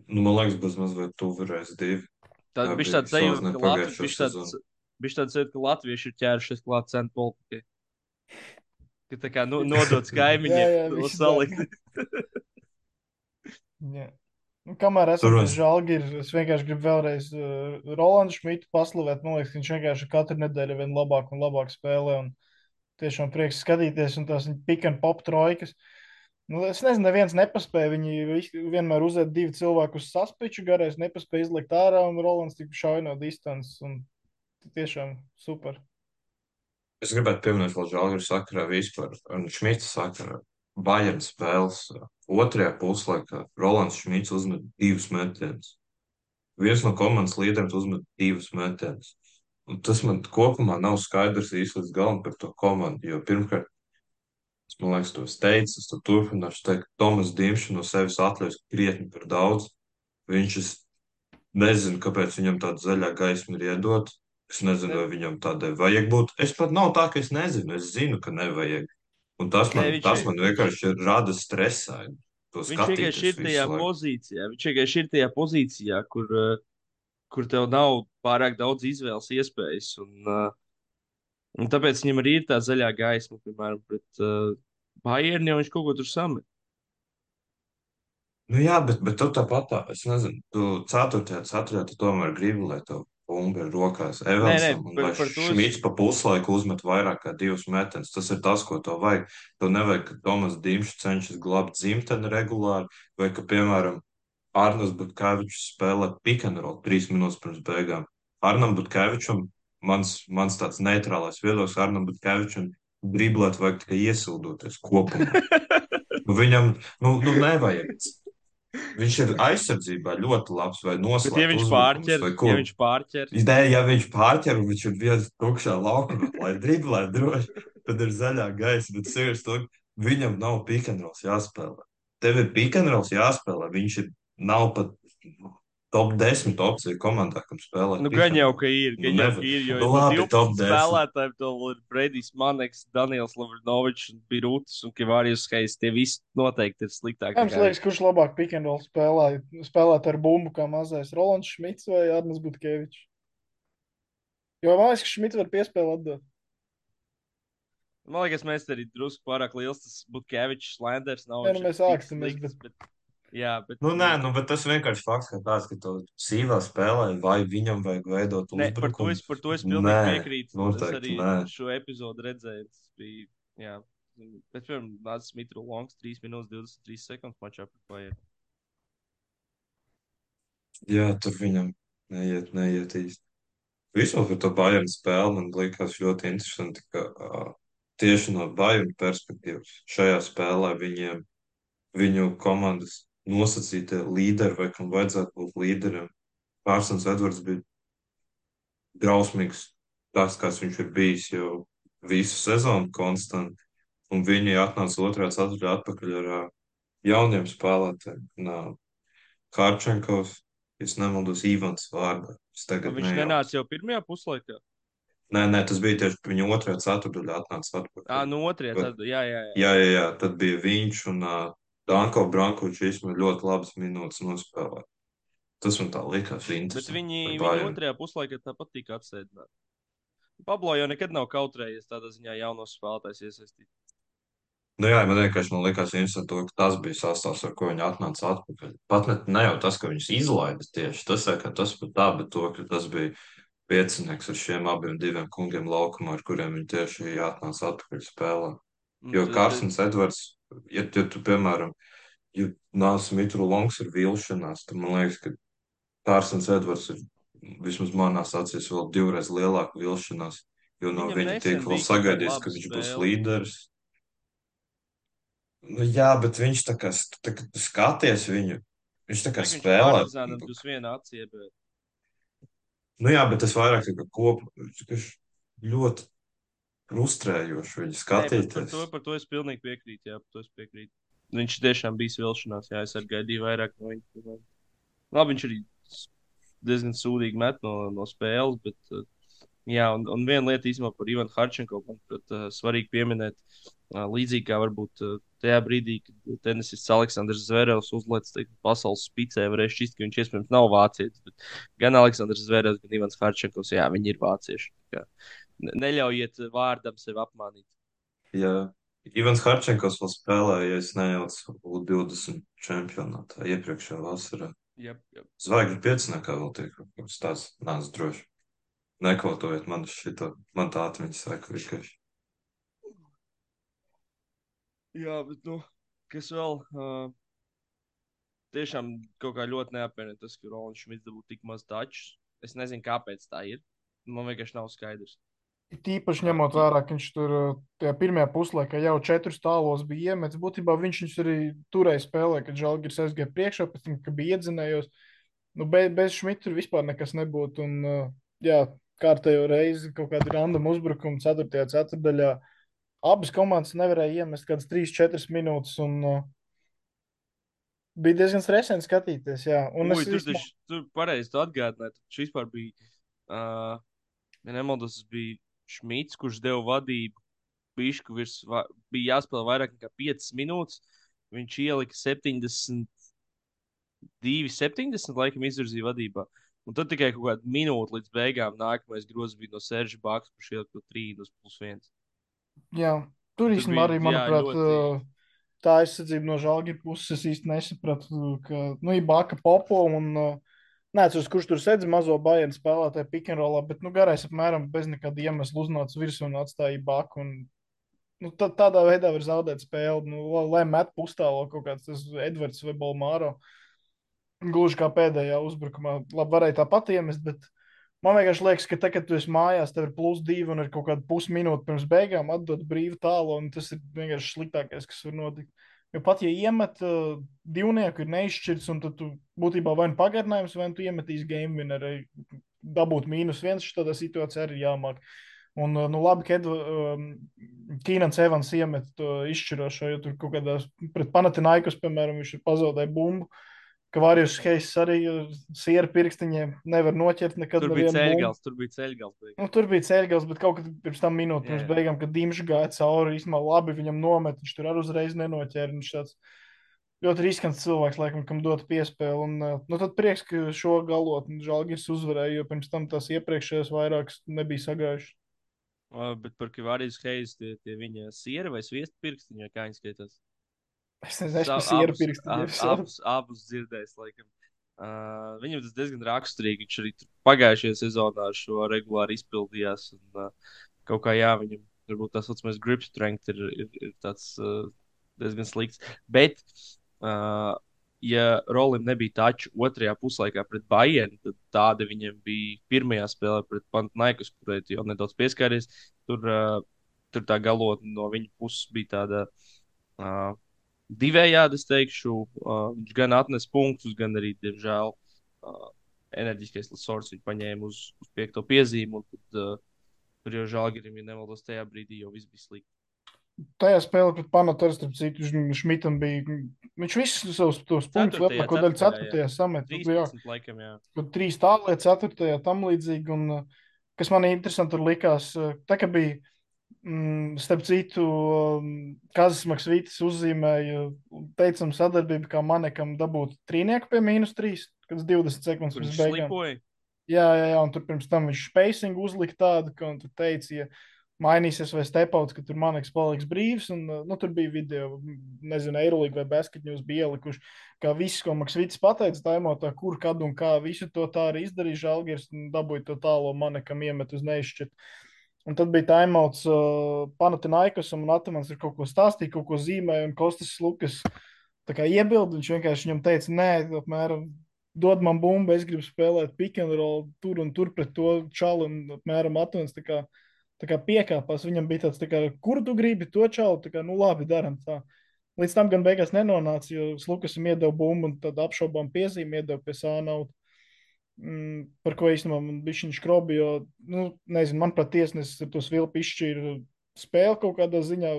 Nu, man liekas, bez mazliet tuvirēs divi. Tā Jā, bija bija tāds sajūta, ka Latvijas tāds, bija tāds sajūta, ka latvieši ir ķērušies klāt cenu politikai. Ka tā kā nu, nodots Jā, jā, kaimiņiem, to salikt. Jā. Nu, kamēr esmu Tur pie es- es vienkārši gribu vēlreiz uh, Rolandu Šmitu paslavēt. Man liekas, ka viņš vienkārši katru nedēļu vien labāk un labāk spēlē. Un tiešām prieks skatīties, un tās viņa pick and pop trojkas. Nu, es nezinu, neviens nepaspēja. Viņi vienmēr uziet divi cilvēku uz saspiču garais, nepaspēja izlikt ārā, un Rolands tik šauja no distances. Un tiešām super. Es gribētu pieminēt vēl Žalgiris sakarā vispār un Šmita sakarā. Bayern spēles otrajā puslaikā Rolands Šmits uzmet divus metienus. Viens no komandas līderiem uzmet divus metienus. Un tas man kopumā nav skaidrs īsti līdz galam par to komandu, jo pirmkārt, es man liekas, to es teicu, es to turpināšu teikt, Tomas Dimšs no sevis atļaus krietni par daudz. Viņš es nezinu, kāpēc viņam tāda zaļā gaisma ir iedot. Es nezinu, vai viņam tādai vajag būt. Es pat nav tā, ka es nezinu, es zinu, ka nevajag. Un tas man, viņš tas man vienkārši rada stresā. to Viņš vienkārši ir tajā laiku. pozīcijā. Viņš vienkārši ir tajā pozīcijā, kur, uh, kur tev nav pārāk daudz izvēles iespējas. Un, uh, un tāpēc viņam arī ir tā zaļā gaisma, piemēram, pret uh, Bayernu, jau viņš kaut ko tur samet. Nu jā, bet, bet tu tāpat, tā, es nezinu, tu ceturtajā, ceturtajā tu tomēr gribi, lai tev bumba ir rokās Nē, nē, Evansam, un par, par. Šmits pa puslaiku uzmet vairāk kā divus metienus. Tas ir tas, ko tev vajag. Tev nevajag, ka Tomas Dimšs cenšas glābt dzimteni regulāri, vai ka, piemēram, Arnēs Butkevičs spēlē pikantrolu trīs minūtes pirms beigām. Arnam Butkevičam, mans, mans tāds neitrālais viedoklis, Arnam Butkevičam driblēt vajag tikai iesūdoties kopumā. Nu, viņam, nu, nu nevajag. Viņš ir aizsardzībā ļoti labs, vai Bet, ja viņš pārķer, vai ko. ja viņš pārķer, Nē, ja viņš pārķer viņš ir viens tukšā laukumā, lai driblē droši, tad ir zaļā gaisa, bet sirds to, viņam nav pikantrols jāspēlē. Tev ir pikantrols jāspēlē, viņš ir, nav pat top 10 opcija komandā, kam spēlēt. nu, gan jau, ka ir, Nu, gan jau, nevar. ka ir, jo Nu, labi, 12 top 10. spēlētājiem to ir Bredijs Maneks, Daniels Lavrinovičs, un Birūtis un Kivārijus Heis. Tie visi noteikti ir sliktāki. Jums liekas, kurš labāk pikendolu spēlē? Spēlēt ar bumbu kā mazais Rolands Šmits vai Arnēs Butkevičs? Jo man liekas, ka Šmits var piespēlēt atdot. Man liekas, mēs arī drusku pārāk liels tas Butkevičs, Landers nav. Nē, viņš nu, mēs ākstamies, slikts, bet... Jā, bet... Nu, nē, nu, bet tas vienkārši fakts, ka tāds, ka tu sīvā spēlē, vai viņam vajag veidot Nē, par to es, uzbrukumu. par to es pilnīgi piekrītu. Es noteikti arī nē. šo epizodu redzēju. Tas bija, jā. Bet, piemēram, nāca Smitra Longs 3 minūtes 23 sekundes mačā pret Bayern. Jā, tur viņam neiet, neiet īsti. Vispār par to Bayern spēli man likās ļoti interesanti, ka uh, tieši no Bayern perspektīvas šajā spēlē viņiem, viņu komandas nosacītie līderi, vai kam vajadzētu būt līderiem, Pārsons Edvards bija drausmīgs, tas, kāds viņš ir bijis jau visu sezonu konstanti, un viņi atnāca otrā ceturtajā atpakaļ ar jauniem spēlētājiem. Kārčenkovs, es nemaldos, Ivans vārdā. Es Nu, tagad viņš nejaucu. nenāca jau pirmajā puslaikā. Nē, nē, tas bija tieši viņa otrajā ceturdaļā atnāca atpakaļ. Tā, nu otrajā. Tad, jā, jā, jā. Jā, jā, jā, tad bija viņš un uh, Danko Brankovičs īstenībā ļoti labas minūtes nospēlēja. Tas man tā likās Bet interesanti. viņi, par viņi Bayern. otrajā puslaikā tāpat tika atsēdināti. Pablo jau nekad nav kautrējies tādā ziņā jaunos spēlētājs iesaistīt. Nu jā, man vienkārši man likās interesanti, to, ka tas bija sastāvs, ar ko viņi atnāca atpakaļ. Pat ne, ne jau tas, ka viņus izlaida tieši, tas, ka tas pat tā, bet to, ka tas bija piecinieks ar šiem abiem diviem kungiem laukumā, ar kuriem viņi tieši atnāca atpakaļ spēlē. Un Jo Kārsons Edvards, ja, ja tu, piemēram, ja nāc Mitru Longs ir vilšanās, tad man liekas, ka Kārsons Edvards ir vismaz manās acīs vēl divreiz lielāka vilšanās, jo no Viņam viņa tiek vēl sagaidīts, ka viņš būs līderis. Nu, jā, bet viņš tā kā, tā, kā skaties viņu, viņš tā kā viņš spēlē. uz vienu aci iebēr. Nu jā, bet tas vairāk tā kā kopā, viņš ļoti frustrējoši viņu Nē, par, skatīties. to, par to es pilnīgi piekrītu. Jā, par to es piekrītu. Viņš tiešām bija vilšanās. Jā, es arī gaidīju vairāk no viņa. Labi, viņš arī diezgan sūdīgi met no, no spēles. Bet, uh, jā, un, un viena lieta īstenībā par Ivanu Harčenko, manuprāt, uh, svarīgi pieminēt. Uh, līdzīgi kā varbūt tajā brīdī, kad tenisists Aleksandrs Zverevs teikt, pasaules spicē, varēja šķist, ka viņš iespējams nav vācietis. Gan Aleksandrs Zverevs, gan Ivans Harčenkovs, jā, viņi ir vācieši. Kā Neļaujiet vārdam sevi apmānīt. Jā, Ivans Harčenkovs vēl spēlēja, ja es nejaucu, U20 čempionātā iepriekšējā vasarā. Jep, jep. Zvaigžņu pieciniekā vēl tiek kaut kas tāds, nāc droši. Nekvotojiet man šito, man tā atmiņa saka vienkārši. Jā, bet, nu, kas vēl? Uh, tiešām kaut kā ļoti neapmienina tas, ka Rolands Šmits dabūja tik maz tačus. Es nezinu, kāpēc tā ir. Man vienkārši nav skaidrs. Tīpaši ņemot vērā, ka viņš tur uh, tajā pirmajā puslaikā jau četrus tālos bija iemetis. Būtībā viņš viņus arī turēja spēlē, kad Žalgiris aizgāja priekšā, pēc tam, kad bija iedzinējos. Nu, be, bez Šmita tur vispār nekas nebūtu. Un, uh, jā, kārtējo reizi kaut kāda random uzbrukuma 4. ceturdaļā. Abas komandas nevarēja iemest kādas 3-4 minūtes. Un, uh, bija diezgan stresēni skatīties. Jā. Un Ui, es tur taču- tur pareizi tu atgādināji. Šis vispār bija, uh, ja nemaldos, tas bija Šmits, kurš deva vadību. Bišku virs, va, bija jāspēlē vairāk nekā 5 minūtes. Viņš ielika 72, 70, laikam, izvirzīja vadībā. Un tad tikai kaut kāda minūte līdz beigām nākamais grozs bija no Serža Baks, kurš ielika to 3 uz plus 1. Jā, tur īstenībā arī, jā, manuprāt, ļoti- ļoti... tā aizsardzība no žāģa puses. Es īsti nesapratu, ka nu, ir Baka Popo un uh, Nē, kurš tur sēdz mazo bājienu spēlētāju pikantrolā, bet nu, garais apmēram bez nekāda iemesla uznāca virsū un atstāja baku. Un, nu, tā, tādā veidā var zaudēt spēli. Nu, lai met pustālo kaut kāds Edvards vai Bolmāro. Gluži kā pēdējā uzbrukumā. Labi, varēja tāpat iemest, bet man vienkārši liekas, ka tagad, kad tu esi mājās, tev ir plus divi un ir kaut kāda pusminūte pirms beigām atdot brīvu tālu, un tas ir vienkārši sliktākais, kas var notikt. Jo pat ja iemet uh, divnieku, ir neizšķirts, un tu būtībā vai nu pagarinājums, vai nu iemetīsi game winner, dabūt mīnus viens, tādā situācijā arī jāmāk. Un, uh, nu, labi, ka um, Kīnans Evans iemet to izšķirošo, jo tur kaut kādā pret Panatinaikus, piemēram, viņš ir pazaudējis bumbu. Uh, ka Vārijas Heiss arī uh, sieru pirkstiņiem nevar noķert nekad. Tur bija ceļgals, tur bija ceļgals. Nu, tur bija ceļgals, bet kaut kad pirms tam minūtes pirms beigām, kad Dimš gāja cauri, īstenībā labi viņam nomet, viņš tur arī uzreiz nenoķēra. Viņš tāds ļoti riskants cilvēks, laikam, kam dot piespēli. Un, uh, nu, tad prieks, ka šo galotni Žalgis uzvarēja, jo pirms tam tās iepriekšējās vairākas nebija sagājušas. Bet par Kavārijas Heiss tie, tie viņa siera vai sviesta pirkstiņi, kā viņi skaitās? Es nezinu, kas ir pierakstījis. Abus, abus dzirdējis, laikam. Uh, viņam tas diezgan raksturīgi. Viņš arī pagājušajā sezonā šo regulāri izpildījās. Un, uh, kaut kā jā, viņam varbūt tā saucamais grip strength ir, ir, ir tāds uh, diezgan slikts. Bet, uh, ja Rolim nebija taču otrajā puslaikā pret Bayern, tad tāda viņam bija pirmajā spēlē pret Pantnaikus, kurai jau nedaudz pieskāries. Tur, uh, tur tā galotne no viņa puses bija tāda. Uh, divējādi, es teikšu. Uh, viņš gan atnes punktus, gan arī, diemžēl, uh, enerģiskais lasors viņu paņēma uz, uz piekto piezīmu. Tad, uh, tur jau žēlgirim, ja nemaldos, tajā brīdī jau viss bija slikti. Tajā spēlē pret Panatu, starp citu, Šmitam bija. Viņš visus savus tos punktus vēl kaut kādā 4. samet. 13, laikam, jā. Tur 3 tālāk, 4. tam līdzīgi. Un, kas man interesanti tur likās, tā kā bija starp citu, um, Kazas Maksvītis uzzīmēja teicamu sadarbību, kā manekam dabūt trīnieku pie mīnus trīs, kad 20 sekundes pirms beigām. Jā, jā, jā, un tur pirms tam viņš spacing uzlika tādu, ka un tu teici, ja mainīsies vai stepauts, ka tur maneks paliks brīvs, un nu, tur bija video, nezinu, Eirolīga vai Basketņos bija ielikuši, kā viss, ko Maksvītis pateica, taimotā, kur, kad un kā, visu to tā arī izdarīja Žalgirs, un dabūja to tālo manekam iemet uz neizšķirt. Un tad bija taimauts uh, Panathinaikos, un Atamans ir kaut ko stāstījis, kaut ko zīmēja, un Kostas Lukas iebilda. Viņš vienkārši viņam teica, nē, apmēram, dod man bumbu, es gribu spēlēt pick and roll tur un tur pret to čalu, un apmēram Atamans tā kā, tā kā piekāpās. Viņam bija tāds, tā kā, kur tu gribi to čalu, tā kā, nu labi, daram tā. Līdz tam gan beigās nenonāca, jo Lukasam iedeva bumbu un tad apšaubām piezīmi iedeva pie sānauta. Mm, par ko īstenībā man bija šis skrobi. Jo, nu, nezinu, man pat tiesnesis ar to svilpu izšķīra spēli kaut kādā ziņā.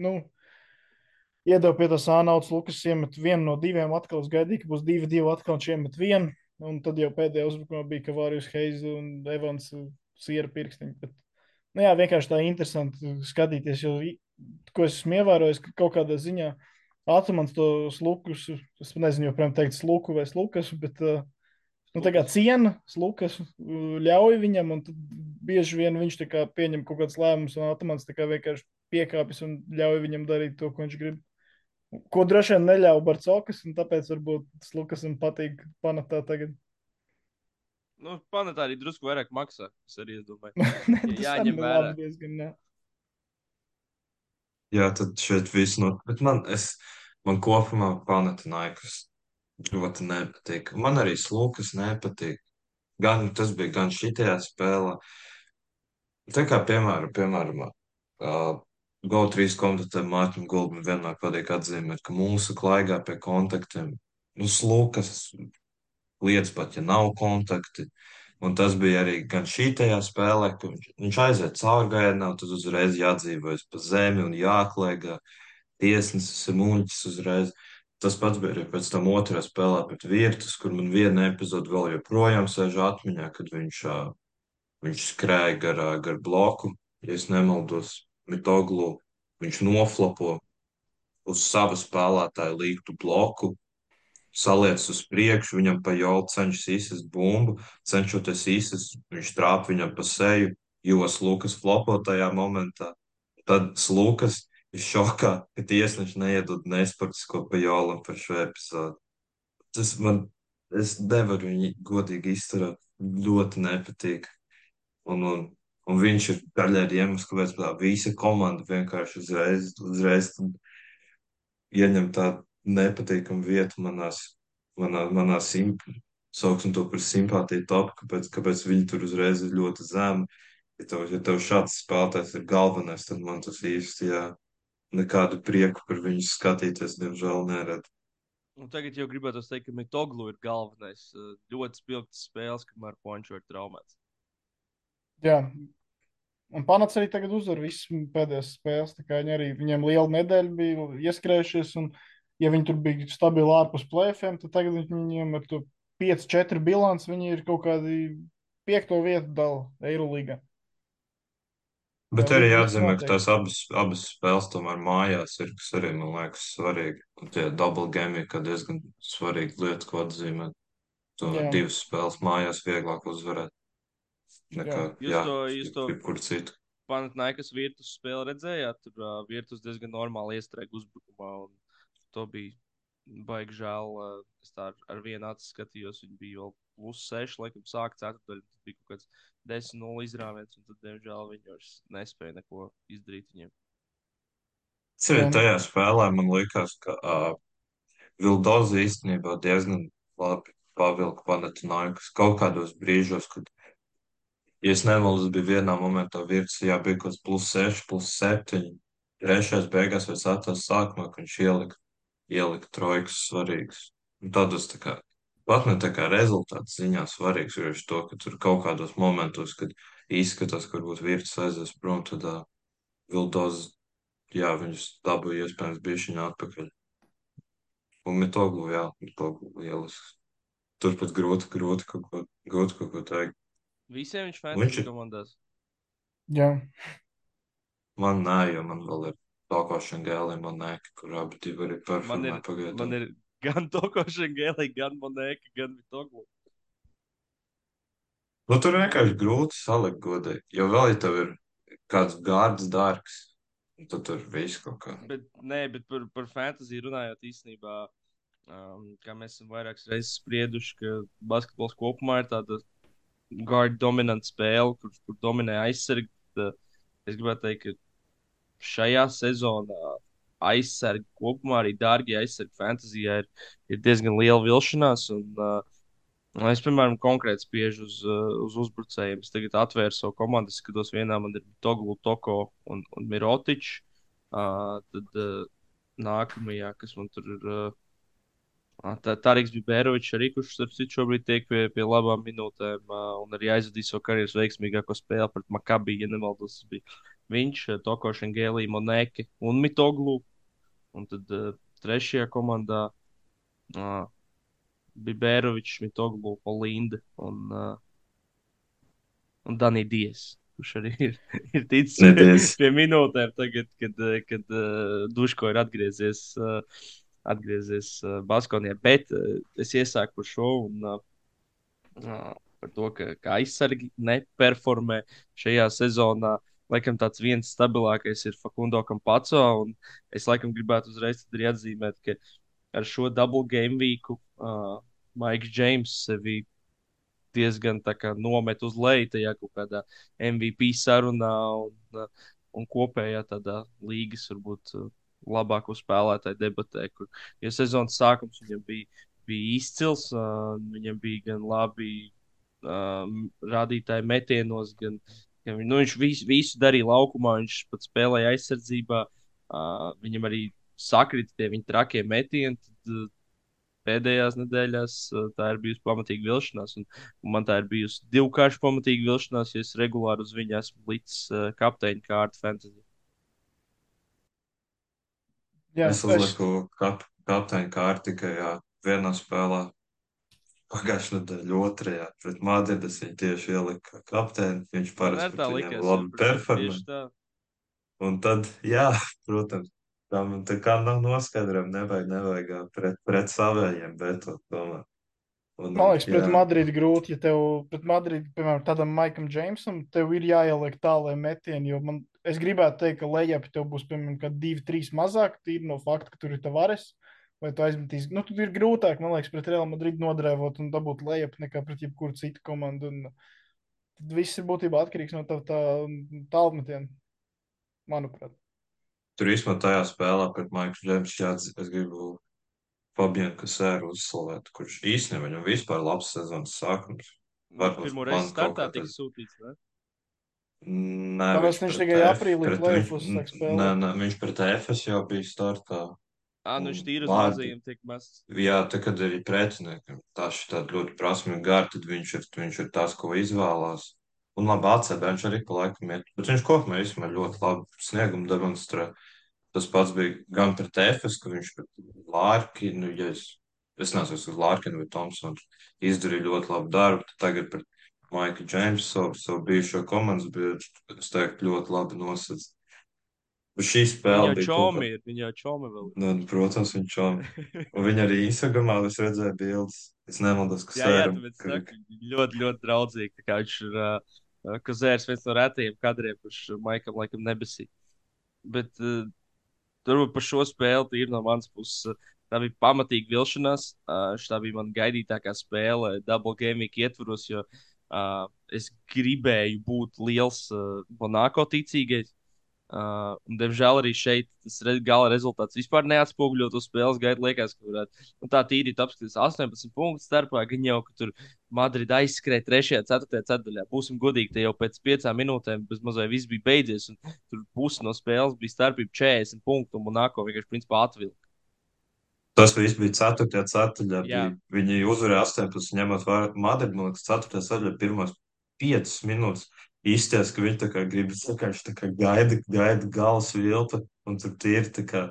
Nu, Iedeva pie tā sānauts, Lukas iemet vienu no diviem, atkal es gaidīju, ka būs divi, divi atkal viņš iemet vienu. Un tad jau pēdējā uzbrukumā bija Kavārijas Heize un Evans Siera pirkstiņi. Bet, nu jā, vienkārši tā interesanti skatīties, jo, ko es esmu ievērojis, ka kaut kādā ziņā Atomans to slukus, es nezinu, joprojām teikt sluku vai slukas, bet uh, nu, ciena, Lukas ļauj viņam, un bieži vien viņš pieņem kaut kādus lēmumus, un Atamans vienkārši piekāpjas un ļauj viņam darīt to, ko viņš grib. Ko droši vien neļauj Barcokas, un tāpēc varbūt Lukasam patīk panatā tagad. Nu, panatā arī drusku vairāk maksā, es arī domāju. ne, jā, ņem vērā. Diezgan, jā. jā, tad šeit viss no, bet man, es, man kopumā panata naikas ļoti nepatīk. Man arī slūkas nepatīk. Gan tas bija gan šitajā spēlē. Tā kā piemēram, piemēram uh, GO3 kontaktiem Mārķim Gulbim vienmēr patīk atzīmēt, ka mūsu klaigā pie kontaktiem, nu, slūkas lietas pat, ja nav kontakti. Un tas bija arī gan šī tajā spēlē, ka viņš, viņš aiziet cauri gaidā, tad uzreiz jādzīvojas pa zemi un jāklēgā. Tiesnesis ir muļķis uzreiz. Uh, Tas pats bija arī pēc tam otrā spēlē pret Virtus, kur man viena epizode vēl joprojām sēž atmiņā, kad viņš, viņš skrēja gar, gar bloku, ja es nemaldos, Mitoglu. Viņš noflapo uz sava spēlētāja līgtu bloku, saliec uz priekšu, viņam pa jolu cenšas izsist bumbu, cenšoties izsist, viņš trāp viņam pa seju, jo Lukas flopo tajā momentā. Tad ir šokā, ka tiesneši neiedod nespartisko pa jolam par šo epizodu. Tas man, es nevaru viņu godīgi izturēt, ļoti nepatīk. Un, un, un viņš ir daļai ar iemeslu, kāpēc tā visa komanda vienkārši uzreiz, uzreiz ieņem tādu nepatīkamu vietu manās, manā, manā simtā. Sauksim to par simpātiju topu, kāpēc, kāpēc viņi tur uzreiz ir ļoti zemi. Ja tev, ja tev šāds spēlētājs ir galvenais, tad man tas īsti, jā, nekādu prieku par viņu skatīties, diemžēl neredzu. Un tagad jau gribētu teikt, ka Mitoglu ir galvenais. Uh, Ļoti spilgts spēles, kamēr Pončo ir traumēts. Jā. Un Panats arī tagad uzvar visas pēdējās spēles. Viņi arī viņiem liela nedēļa bija ieskrējušies. Un, ja viņi tur bija stabili ārpus plēfiem, tad tagad viņiem ar to 5-4 bilants viņi ir kaut kādi piekto vietu dala Eirolīgā. Bet arī jāatzīmē, ka tās abas, abas spēles tomēr mājās ir, kas arī man liekas svarīgi. Un tie double game ir diezgan svarīga lieta, ko atzīmēt. Tomēr divas spēles mājās vieglāk uzvarēt nekā, jā, to- jūs to- jebkur citu. Panatnaikas virtus spēli redzējāt, tur uh, virtus diezgan normāli iestrēga uzbrukumā. un To bija baigi žēl. Uh, es tā ar, ar vienu acu skatījos, viņi bija vēl plus 6, laikam sāk ceturtdaļu. Tas bija kaut kāds 10-0 izrāviens, un tad, diemžēl, viņi vairs nespēja neko izdarīt viņiem. Jā. tajā spēlē man liekas, ka uh, Vildoza īstenībā diezgan labi pavilka Panatinaikas kaut kādos brīžos, kad, ja es nemaldos, bija vienā momentā virs, jā, bija kaut kāds plus 6, plus 7. Trešais beigās vai ceturtais sākumā, kad viņš ielika, ielika trojkas svarīgs. Un tādos tā kā, pat ne tā kā rezultāts ziņā svarīgs, jo viņš to, ka tur kaut kādos momentos, kad izskatās, ka varbūt virs aizies prom, tad uh, Vildoza, jā, viņus dabūja iespējams bišķiņā atpakaļ. Un Mitoglu, jā, Mitoglu lielisks. Turpat grūti, grūti kaut ko, grūti kaut ko teikt. Visiem viņš Viņš fantasy ir- komandās. Jā. Man nē, jo man vēl ir Tokošana Gēlī, man nē, kur abi divi arī ir, pagaidām. man ir gan Tokošana Gēlī, gan Monēka, gan Mitoglu. Nu, tur vienkārši grūti salikt godīgi, jo vēl ja tev ir kāds gārds dārgs, tad tur viss kaut kā. Bet, nē, bet par, par fantasy runājot īstenībā, um, kā mēs esam vairākas reizes sprieduši, ka basketbols kopumā ir tāda guard dominanta spēle, kur, kur dominē aizsargi. Es gribētu teikt, ka šajā sezonā aizsargi kopumā arī dārgie aizsargi fantasijā ir, ir diezgan liela vilšanās. Un, uh, Es, piemēram, konkrēti spiežu uz, uh, uz uzbrucējiem. Es tagad atvēru savu komandu, skatos, vienā man ir Toglu, Toko un, un Mirotičs. Uh, tad uh, nākamajā, kas man tur ir, uh, tā, Tārīgs Bibērovičs arī, kurš, starp citu, šobrīd tiek pie, pie labām minūtēm uh, un arī aizvadīja savu karjeras veiksmīgāko spēli pret Makabiju, ja nemaldos. tas bija Viņš, uh, Toko Šengēlī, Monēki un Mitoglu. Un tad uh, trešajā komandā uh, Bibērovičs, Mitoglu, Olinda un, uh, un Danija Dies. Kurš arī ir, ir ticis pie, pie minūtēm, tagad, kad, uh, kad uh, Duško ir atgriezies, uh, atgriezies uh, Baskonijā. Bet uh, es iesāku par šo un uh, uh, par to, ka, ka aizsargi neperformē šajā sezonā. Laikam tāds viens stabilākais ir Fakundo Kampaco. Es laikam gribētu uzreiz arī atzīmēt, ka ar šo double game weeku uh, Maiks Džeims sevi diezgan nomet uz leju tajā kaut kādā MVP sarunā un, uh, un kopējā tādā līgas, varbūt uh, labāko spēlētāju debatē. Kur, jo sezonas sākums viņam bija, bija izcils, uh, viņam bija gan labi um, rādītāji metienos, gan, gan nu, viņš visu, visu darīja laukumā, viņš pat spēlēja aizsardzībā. Uh, viņam arī sakrita tie viņa trakie metieni. Tad, pēdējās nedēļās uh, tā ir bijusi pamatīga vilšanās. Un, un man tā ir bijusi divkārši pamatīga vilšanās, jo es regulāri uz viņu esmu līdz uh, kapteiņa kārtu fantasy. Jā, Es uzliku kap, kapteiņu kārtu tikai jā, vienā spēlē. Pagājušajā nedēļā otrajā pret Madridu es viņu tieši ieliku kā kapteini. Viņš parasti tā pret likās. labi performē. Un tad, jā, protams, tam tā kā nav noskaidrojama, nevajag, nevajag pret, pret savējiem, bet tomēr. Un, Man liekas, pret jā. Madridu grūti, ja tev pret Madridu, piemēram, tādam Maikam Džeimsam, tev ir jāieliek tā, lai metieni, jo man es gribētu teikt, ka lejapi tev būs, piemēram, divi, trīs mazāk, tīri no fakta, ka tur ir tavares. Vai tu aizmetīs? Nu, tur ir grūtāk, man liekas, pret Real Madrid nodrēvot un dabūt lejup nekā pret jebkuru citu komandu. Un tad viss ir būtībā atkarīgs no tā, tā tālmetiena, manuprāt. Tur īstenībā tajā spēlē pret Maiklu Džemsu es gribu Fabienu Kasēru uzslavēt, kurš īstenībā viņam vispār labs sezonas sākums. Varbūt Pirmo reizi startā tika sūtīts, ne? Nē, Tāpēc viņš tikai aprīlī plēfus sāk spēlēt. Nē, nē, viņš pret EFS jau bija startā. Ā, nu viņš tīri uz mazajiem tiek mest. Jā, tā kad arī pretiniekam tā šī tāda ļoti prasmīga gara, tad viņš ir, viņš ir tas, ko izvēlās. Un labi, ACB viņš arī pa laikam iet. Bet viņš kopumā īstenībā ļoti labi sniegumu demonstrē. Tas pats bija gan pret EFS, ka viņš pret Lārkinu, ja es, es nezinu, uz Lārkinu vai Thompsonu izdarīja ļoti labu darbu, tad tagad pret Maika Džeimsu, savu, savu bijušo komandas biedru, es teiktu, ļoti labi nosacīts. Šī spēle bija čomi, ir, viņa čomi vēl. Nu, protams, viņa čomi. Un viņa arī Instagramā es redzēju bildes. Es nemaldos, ka jā, jā, tāpēc ka... ļoti, ļoti draudzīgi. Kā viņš ir, uh, ka Zērs viens no retajiem kadriem, kurš Maikam laikam nebesīja. Bet uh, turbūt par šo spēli ir no manas puses. Uh, tā bija pamatīga vilšanās. Uh, tā bija man gaidītākā spēle, double game ietvaros, jo uh, es gribēju būt liels uh, Monako ticīgais. Uh, un, diemžēl arī šeit tas re, gala rezultāts vispār neatspoguļo to spēles gaitu. Liekas, ka varētu nu, tā tīri apskatīties 18 punktu starpā, gan jau, ka tur Madrida aizskrēja 3. un 4. ceturtajā. Būsim godīgi, te jau pēc 5 minūtēm bez mazliet viss bija beidzies, un tur pusi no spēles bija starpība 40 punktu, un Monako vienkārši principā atvilka. Tas viss bija 4. ceturtajā. Viņi uzvarēja 18, ņemot vērā Madridu, man liekas, 4. ceturtajā pirmos 5 minūtes izties, ka viņi tā kā grib vienkārši tā kā gaida, gaida galas viltu, un tur tie ir tā kā.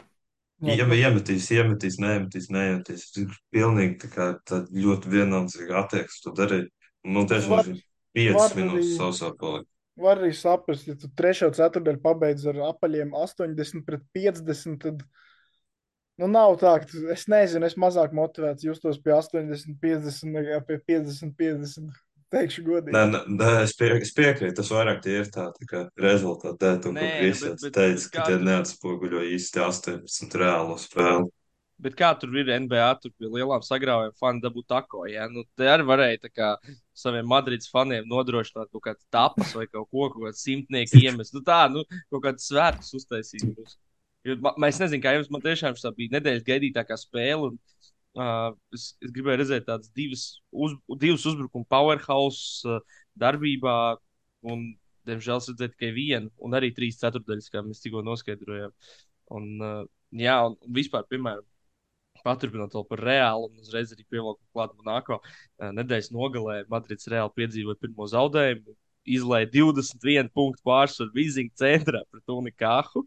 Ja iemetīs, iemetīs, neiemetīs, neiemetīs. Tas ir pilnīgi tā kā tā ļoti vienaldzīga attieksme. Tu dari, nu, tiešām var, 5 minūtes sausā palika. Var arī saprast, ja tu trešo ceturdaļu pabeidz ar apaļiem 80 pret 50, tad, nu, nav tā, ka es nezinu, es mazāk motivēts justos pie 80, 50 nekā pie 50, 50 teikšu godīgi. Nē, nē es, pie, es piekrītu, tas vairāk tie ir tā, tā kā rezultāti un ko Kristians teica, ka tie neatspoguļo īsti 18 reālo spēli. Bet kā tur ir NBA, tur pie lielām sagrāvējām fani dabūt tako, ja? Nu, te arī varēja tā kā saviem Madrids faniem nodrošināt kaut kādas tapas vai kaut ko, kaut kāds simtnieki iemest. Nu tā, nu, kaut kāds svētkus uztaisīt. Jo, mēs nezinām, kā jums man tiešām bija nedēļas gaidītākā spēle. Un, Uh, es, es gribēju redzēt tādas divas, uz, divas uzbrukuma powerhouse uh, darbībā, un, diemžēl, es redzēju tikai vienu, un arī trīs ceturdaļas, kā mēs tikko noskaidrojām. Un, uh, jā, un, vispār, piemēram, paturpinot vēl par reālu, un uzreiz arī pievilkt klāt Monako. Uh, nedēļas nogalē Madrids reāli piedzīvoja pirmo zaudējumu izlaiž 21 punktu pārsvaru Vizinga centrā pret Unikāhu.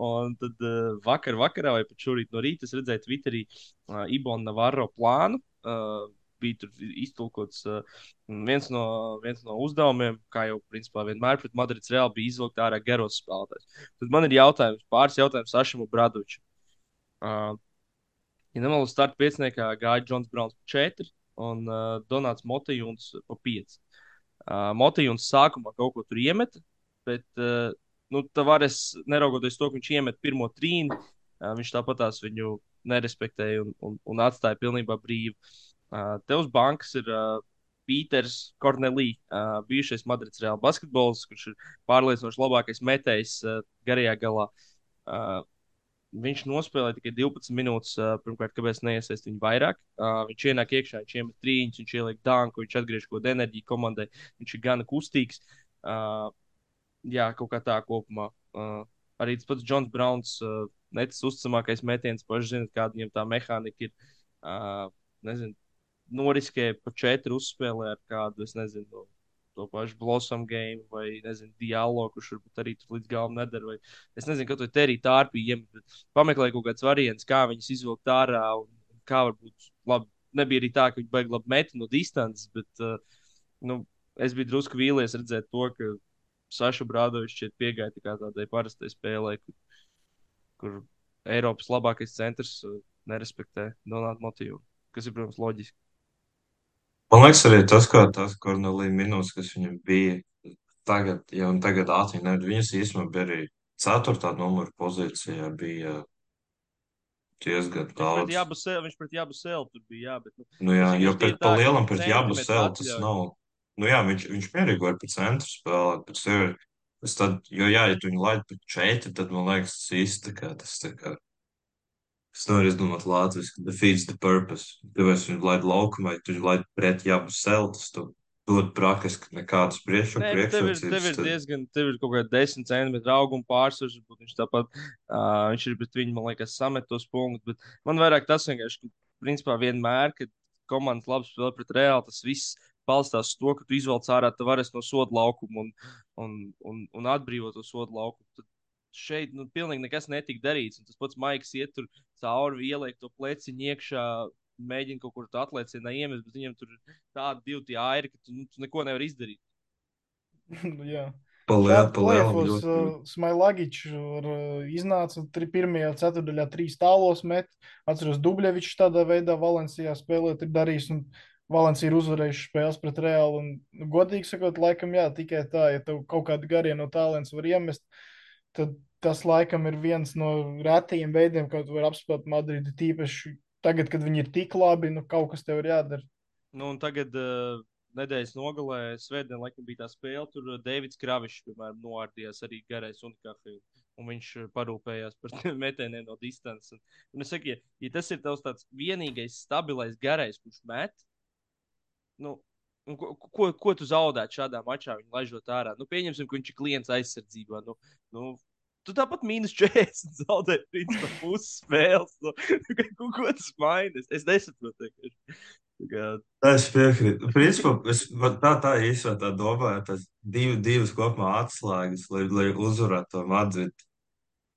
Un tad uh, vakar, vakarā vai pat šorīt no rīta es redzēju Twitterī uh, Ibonu Navarro plānu. Uh, bija iztulkots uh, viens, no, viens no uzdevumiem, kā jau principā vienmēr pret Madrids Reāli bija izvilkt ārā garos spēlētājs. Tad man ir jautājums, pāris jautājums Sašam Bradovičam. Uh, ja nemaldos, starta pieciniekā gāja Džons Browns pa 4 un uh, Donāts Motejons pa 5. Uh, Motīvs sākumā kaut ko tur iemet, bet uh, nu, Tavares, neraugoties to, ka viņš iemet pirmo trīnu, uh, viņš tāpatās viņu nerespektēja un, un, un atstāja pilnībā brīvu. Uh, te uz bankas ir uh, Pīters Kornelī, uh, bijušais Madrids Reāla basketbols, kurš ir pārliecinoši labākais metējs uh, garajā galā. Uh, Viņš nospēlēja tikai 12 minūtes. Pirmkārt, kāpēc neiesaistīt viņu vairāk? Viņš ienāk iekšā, viņš iemet trīņus, viņš ieliek dāngu, viņš atgriež kaut kādu enerģiju komandai. Viņš ir gana kustīgs. Jā, kaut kā tā kopumā. Arī tas pats Džons Browns, necis uzticamākais metiens, paši zinat, kāda viņam tā mehānika ir. Nezinu, noriskēja pa četru uzspēlē ar kādu, es nezinu, to pašu Blossom game vai, nezinu, dialogu, kurš varbūt arī tur līdz galam nedara. Vai, es nezinu, ka to teriju tārpī iemet, bet pameklēju kaut kāds variants, kā viņus izvilkt ārā un kā varbūt labi. Nebija arī tā, ka viņi baigi labi met no distances, bet uh, nu, es biju drusku vīlies redzēt to, ka Saša Brādovičs šeit piegāja tā tādai parastai spēlē, kur, kur Eiropas labākais centrs uh, nerespektē Donāta motīvu, kas ir, protams, loģiski. Man liekas, arī tas, kā tās Kornelija minūtes, kas viņam bija, tagad, ja un tagad nevar, viņas īstenībā bija arī ceturtā numura pozīcijā bija diezgan daudz. Jābu Sēlu, viņš pret Jābu Sēlu tur bija, jā, bet, nu, Nu jā, jo pret tā, ka lielam pret Jābu Sēlu tas nav. Nu jā, viņš, viņš mierīgi var pret centru spēlēt, bet sev ir, es tad, jo jā, ja tu viņu laid pret četri, tad man liekas, tas īsti tā kā, tas tā kā, es nevaru izdomāt lātviski, defeats the purpose. Tāpēc viņu laid laukumā, tu viņu laid pret Jābu Sēlu, tas tu dod praktiski nekādas priekš, Nē, bet tev ir, tev priekšrocības. ir diezgan, tev ir kaut kāda 10 centimetru auguma pārsvars, varbūt viņš tāpat, uh, viņš ir pret viņu, man liekas, samet tos punktus, bet man vairāk tas vienkārši, ka, principā, vienmēr, kad komandas labi spēlē pret reāli, tas viss balstās uz to, ka tu izvelc ārā tavares no soda laukuma un, un, un, un atbrīvo to soda laukumu. Tad šeit, nu, pilnīgi nekas netika darīts, un tas pats Maiks iet tur cauri, ieliek to pleciņu iekšā, mēģina kaut kur tā atliecienā iemest, bet viņam tur ir tādi divi tie airi, ka tu, nu, tu neko nevari izdarīt. Jā. pa liel- Šādi pa lielam plēfos ļoti, ļoti. uh, Smailagičs uh, iznāca tri, pirmajā ceturdaļā trīs tālos met. Atceros, Dubļevičs tādā veidā Valencijā spēlēt ir darījis. Un Valencija ir uzvarējuši spēles pret Reālu. Un, nu, godīgi sakot, laikam, jā, tikai tā, ja tev kaut kādu garienu no tālens var iemest, tad tas laikam ir viens no retajiem veidiem, kā tu vari apspēlēt Madridi. Tīpaši tagad, kad viņi ir tik labi, nu kaut kas tev ir jādara. Nu, un tagad uh, nedēļas nogalē, Svētdien, laikam, bija tā spēle. Tur uh, Deivids Kravišs, piemēram, noārdījās arī garais un kafiju. Un viņš uh, parūpējās par metieniem no distances. Un, es saku, ja, ja tas ir tavs vienīgais stabilais garais, kurš met, nu, un ko, ko, ko tu zaudētu šādā mačā, viņu laižot ārā? Nu, pieņemsim, ka viņš ir klients aizsardzībā. Nu, nu, Tu tāpat mīnus 40 zaudēji, principā, pusi spēles. Nu, ko, ko tas maina? Es, es nesaprotu. Es piekrītu. Principā, es tā, tā īstenībā tā domāju, tas divi, divas kopumā atslēgas, lai, lai uzvarētu to Madridu.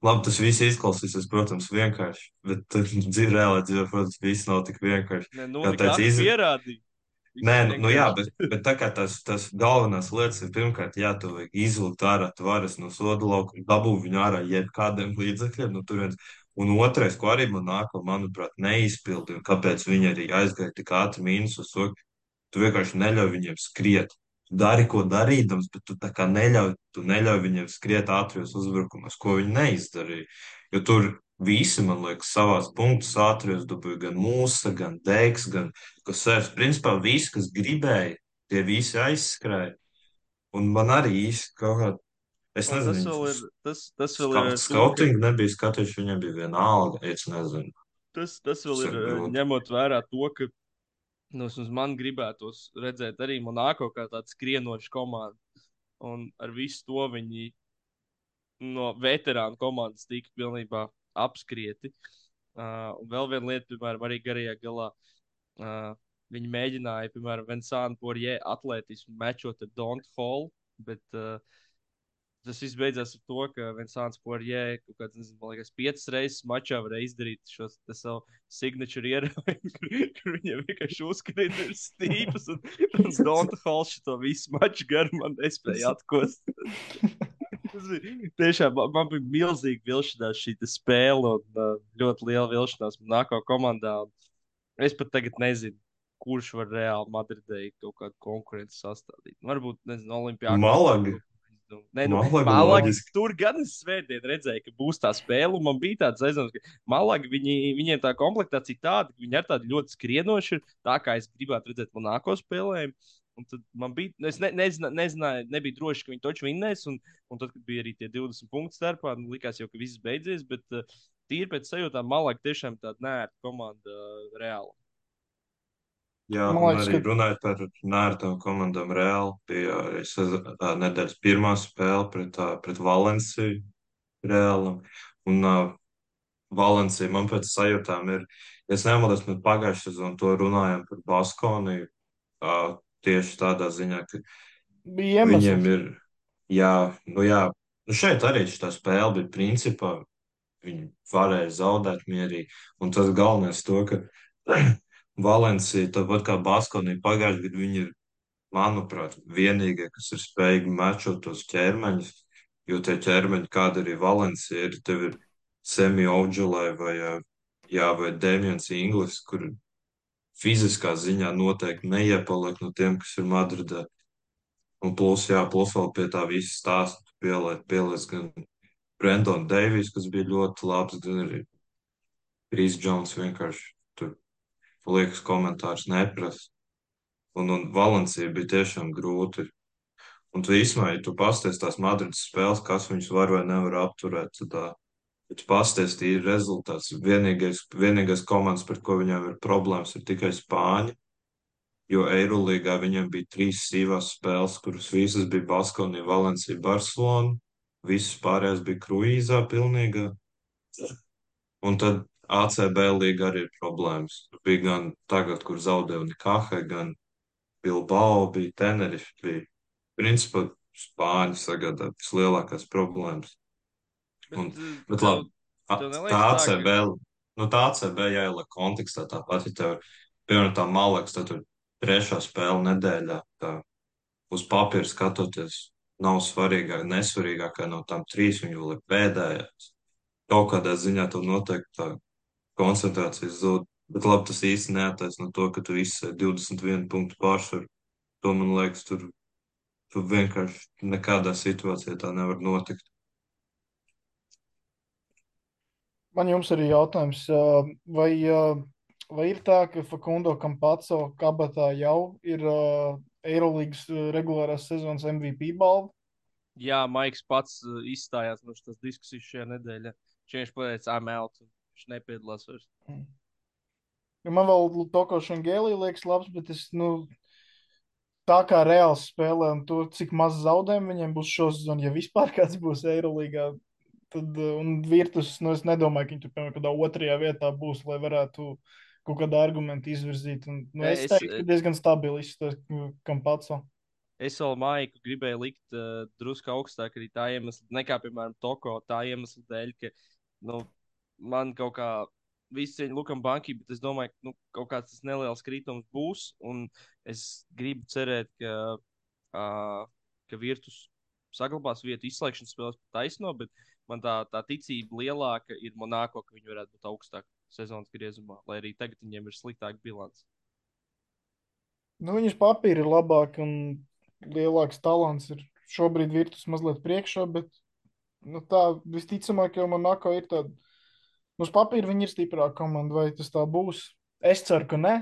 Labi, tas viss izklausīsies, protams, vienkārši, bet dzīvē, reālā dzīvē, protams, viss nav tik vienkārši. ne, nu, Kā nekas teica, iz... pierādīja. Viss Nē, nu, nu jā, bet, bet tā kā tas, tas galvenās lietas ir pirmkārt, jā, tu vajag izvilkt ārā tvaras no soda lauka, dabūt viņu ārā jebkādiem līdzekļiem, nu, tur viens. Un otrais, ko arī man nāko, manuprāt, neizpildi, un kāpēc viņi arī aizgāja tik ātri mīnusos, tu vienkārši neļauj viņiem skriet. Tu dari, ko darīdams, bet tu tā kā neļauj, tu neļauj viņiem skriet ātrijos uzbrukumos, ko viņi neizdarīja. Jo tur visi, man liekas, savās punktus ātrijos dabūja gan mūsa, gan deiks, gan kas sēž. Principā visi, kas gribēja, tie visi aizskrēja. Un man arī īsti kaut kā, es tas nezinu, vēl ir, tas, tas vēl ir, Ska- ar to, ka- skautingu nebija skatījuši, viņam bija viena alga, es nezinu. tas, tas vēl Tas ir eh, ņemot vērā to, ka nu, man gribētos redzēt arī Monako kā tādu skrienošu komandu. Un ar visu to viņi no veterānu komandas tika pilnībā apskrieti. Uh, un vēl viena lieta, piemēram, arī garajā galā. Uh, viņi mēģināja, piemēram, Vinsānu Porje atlētismu mečot ar Dontu Hall, bet uh, tas viss beidzās ar to, ka Vinsāns Porje kaut kāds, nezinu, man liekas, piecas reizes mačā varēja izdarīt šo savu signature ieraugu, kur, kur viņam vienkārši uzkrīt ir stīpas, un, un Donta Hall šo visu maču garumā nespēja atkost. Tas bija tiešām, man, bija milzīgi vilšanās šī spēle un uh, ļoti liela vilšanās nākamā komandā. Es pat tagad nezinu, kurš var reāli Madridē kaut kādu konkurenci sastādīt. Varbūt, nezinu, Olimpijā. Malaga. Nē, nu, Malaga Malaga, tur gan es svētdien redzēju, ka būs tā spēle. Man bija tāds aizdoms, ka Malaga, viņi, viņiem tā komplektācija tāda, ka viņi ir tādi ļoti skrienoši, tā kā es gribētu redzēt Monako spēlējumu. Un tad man bija, es ne, nezina, nezināju, nebija droši, ka viņi toču vinnēs. Un, un tad, kad bija arī tie 20 punktu starpā, nu, likās jau, ka viss beidzies. Bet uh, tīri pēc sajūtām, Malaga tiešām tāda nērta komanda uh, reāli. Jā, Man liekas, arī ka- runājot par nērtām komandām, reāli bija arī tā nedēļas pirmā spēle pret, ā, pret Valenciju. Reāli. Un uh, Valencija man pēc sajūtām ir, ja es nemaldos, mēs pagājušajā sezonā to runājām par Baskoniju. Uh, tieši tādā ziņā, ka Bija viņiem iemesls. ir, jā, nu jā, nu šeit arī šī spēle bija principā, viņi varēja zaudēt mierīgi. Un tas galvenais to, ka Valencija, tāpat kā Baskonija pagājušajā gadā, viņi ir, manuprāt, vienīgie, kas ir spējīgi mečot tos ķermeņus, jo tie ķermeņi, kāda arī Valencija ir, tev ir Semi Oģelē vai, jā, vai Demians Inglis, kur fiziskā ziņā noteikti neiepaliek no tiem, kas ir Madridā. Un plus, jā, plus vēl pie tā visa stāsta pieliet, pieliet gan Brendonu Deivijs, kas bija ļoti labs, gan arī Krīs Džons vienkārši tur liekas komentārus neprast. Un, un Valencija bija tiešām grūti. Un tu īsumā, ja tu pasties tās Madrides spēles, kas viņus var vai nevar apturēt, tad tā, tu pasties tīri rezultāts, vienīgais, vienīgais komandas, par ko viņiem ir problēmas, ir tikai Spāņi. Jo Eirolīgā viņiem bija trīs sīvās spēles, kuras visas bija Baskonija, Valencija, Barcelona. Visas pārējās bija kruīzā pilnīgā. Un tad ACB līga arī ir problēmas. Bija gan tagad, kur zaudēja Nikahe, gan Bilbao, bija Tenerife, bija principā Spāņi sagādā vislielākās problēmas. Un, Bet, bet tev, labi, tā ACB, nu tā ACB jāieliek kontekstā tāpat, ja tev, piemēram, tā Malaks, tad tur trešā spēle nedēļā, tā uz papīra skatoties, nav svarīgāk, nesvarīgākā no tām trīs, viņa vēl ir pēdējā. Kaut kādā ziņā tev noteikti tā koncentrācija zūd. Bet labi, tas īsti neataisno to, ka tu izsēji 21 punktu pārsvaru. To man liekas, tur, tur vienkārši nekādā situācijā tā nevar notikt. Man jums arī jautājums, vai, vai ir tā, ka Fakundo Kampaco kabatā jau ir Eirolandes regulārās sezonas MVP balva? jā, Maiks pats izstājās no šīs diskusijas šajā nedēļā. Viņš pateica, I'm out. Viņš nepiedalās vairs. Jo man vēl Toko Šangēlī liekas labs, bet es, nu, tā kā reāls spēlē un to, cik maz zaudējumu viņiem būs šo sezonu, ja vispār kāds būs Eirolīgā, tad, uh, un Virtus, nu, es nedomāju, ka viņi tur, piemēram, kādā otrajā vietā būs, lai varētu kaut kādu argumentu izvirzīt. Un, nu, es Es- teiktu, ka diezgan stabili izstāst Kampaco. Es vēl maiku gribēju likt uh, drusku augstāk arī tā iemesla, nekā, piemēram, Toko, tā iemesla dēļ, ka nu, man kaut kā viss cieņa Lukam Bankai, bet es domāju, ka nu, kaut kāds neliels kritums būs, un es gribu cerēt, ka, uh, ka Virtus saglabās vietu izslēgšanas spēles taisno, bet man tā, tā ticība lielāka ir Monako, ka viņi varētu būt augstāk sezonas griezumā, lai arī tagad viņiem ir sliktāka bilants. Nu, viņas papīri ir labāki un lielāks talants ir šobrīd Virtus mazliet priekšā, bet nu, tā visticamāk jau Monako ir tāda. Uz papīra viņi ir stiprāka komanda, vai tas tā būs? Es ceru, ka nē.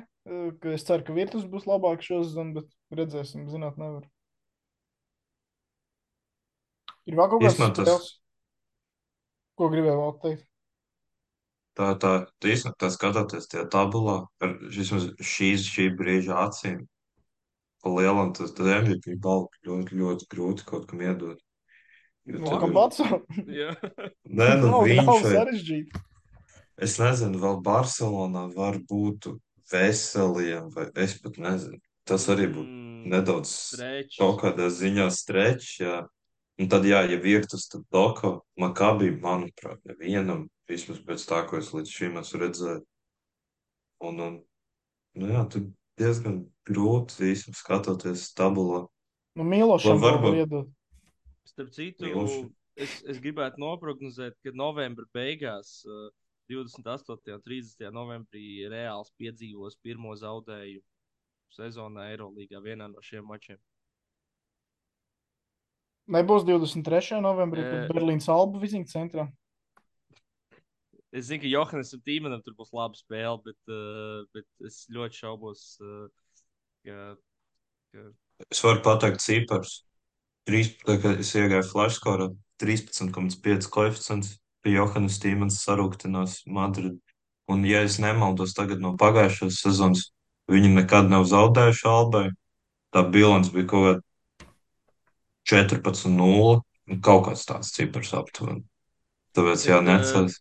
Ka es ceru, ka Virtus būs labāk šo sezonu, bet redzēsim, zināt, nevar. Ir vēl kaut tas- spēles, ko gribēju vēl teikt. Tā, tā, tā īstenībā tā skatoties tajā tabulā, ar vismaz šīs šī brīža acīm, lielam tas MVP balvu ļoti, ļoti grūti kaut kam iedot. Nu, tev kam ir- pats? Jā, Nē, nu nav, nav viņš vai sarežģīti. Es nezinu, vēl Barcelonā var būt veseliem, vai es pat nezinu. Tas arī būtu Mm, nedaudz strečs. kaut kādā ziņā strečs, jā. Un tad, jā, ja Virtus, tad Doko, Makabī, manuprāt, nevienam, vismaz pēc tā, ko es līdz šim esmu redzējis. Un, un, nu jā, tur diezgan grūti īstenībā skatoties tabulā. Nu, var varbūt- iedot. Starp citu, Miloši. es, es gribētu noprognozēt, ka novembra beigās, uh, 28. un 30. novembrī, Reāls piedzīvos pirmo zaudējumu sezonā Eirolandā vienā no šiem mačiem. Nebūs 23. novembrī, kad Berlīnas Alba vizīņu centrā. Es zinu, ka Johannesam Tīmanam tur būs laba spēle, bet, uh, bet es ļoti šaubos, uh, ka, ka Es varu pateikt cipars. Trīs, tā kā es iegāju flashskorā, 13,5 koeficients pie Johannes Tīmans sarūktinās Madrid. Un, ja es nemaldos tagad no pagājušās sezonas, viņi nekad nav zaudējuši Albai. Tā bilants bija kaut kāda 14-0, un kaut kāds tāds cipars aptuveni. Tāpēc, jā, Bet, necās.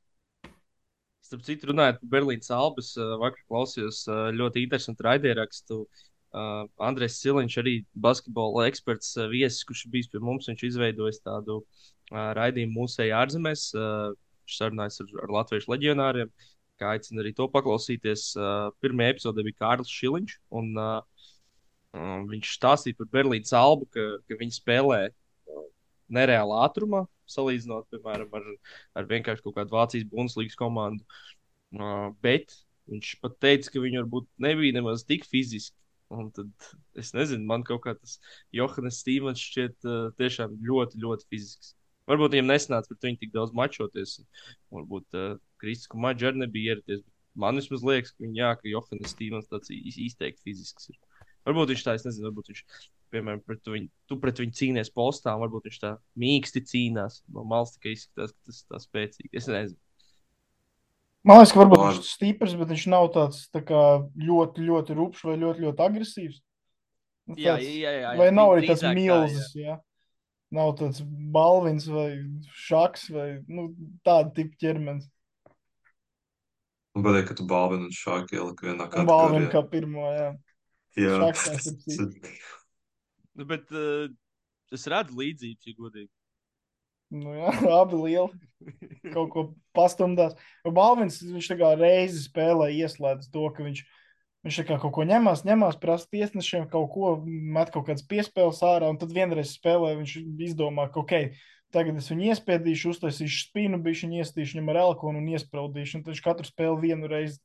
Starp citu, runājot par Berlīnas albus, uh, vakar klausījos uh, ļoti interesantu raidierakstu. Uh, Andrēs Siliņš, arī basketbola eksperts, uh, viesis, kurš bijis pie mums, viņš izveidojis tādu uh, raidījumu mūsēji ārzemēs. Uh, viņš sarunājas ar, ar latviešu leģionāriem. Kā aicinu arī to paklausīties. Uh, Pirmajā epizodē bija Kārlis Šiliņš. Un, uh, viņš stāstīja par Berlīnas albu, ka, ka viņi spēlē uh, nereālā ātrumā, salīdzinot, piemēram, ar, ar vienkārši kaut kādu Vācijas Bundeslīgas komandu. Uh, bet viņš pat teica, ka viņi varbūt nebija nemaz tik fiziski Un tad es nezinu, man kaut kā tas Johannes Stīvens šķiet uh, tiešām ļoti, ļoti fizisks. Varbūt viņam nesanāca pret viņu tik daudz mačoties. Varbūt uh, Kristus Maģis arī nebija ieradies. Man vismaz liekas, ka, jā, ka Johannes Stīvens tāds izteikti fizisks ir. Varbūt viņš tā, es nezinu, varbūt viņš, piemēram, pret viņu, tu pret viņu cīnies postā, un varbūt viņš tā mīksti cīnās. No malas tikai izskatās, ka tas ir tā spēcīgi. Es nezinu. Man liekas, ka varbūt Vārds. viņš ir stiprs, bet viņš nav tāds tā kā, ļoti, ļoti rupšs vai ļoti, ļoti agresīvs. Nu, Jā, tāds- jā, jā, jā, Vai nav arī drīzāk tāds tā, milzis, jā. Nav tāds balvins vai šaks vai nu, tāda tipa ķermenis. Man patīk, ka tu balvini un šāki ielika vienā Un balvin kategorijā. kā pirmo, jā. Jā. Nu, bet uh, es redzu līdzības, ja godīgi. Nu, jā, abi lieli. Kaut ko pastumdās. Balvins, viņš tā kā reizi spēlē ieslēdz to, ka viņš, viņš tā kā kaut ko ņemās, ņemās, prasa tiesnešiem kaut ko, met kaut kādas piespēles ārā, un tad vienreiz spēlē viņš izdomā, ka ok, tagad es viņu iespiedīšu, uztaisīšu spīnu, bišķi viņu iestīšu viņam ar elkonu un iespraudīšu, un tad viņš katru spēli vienu reizi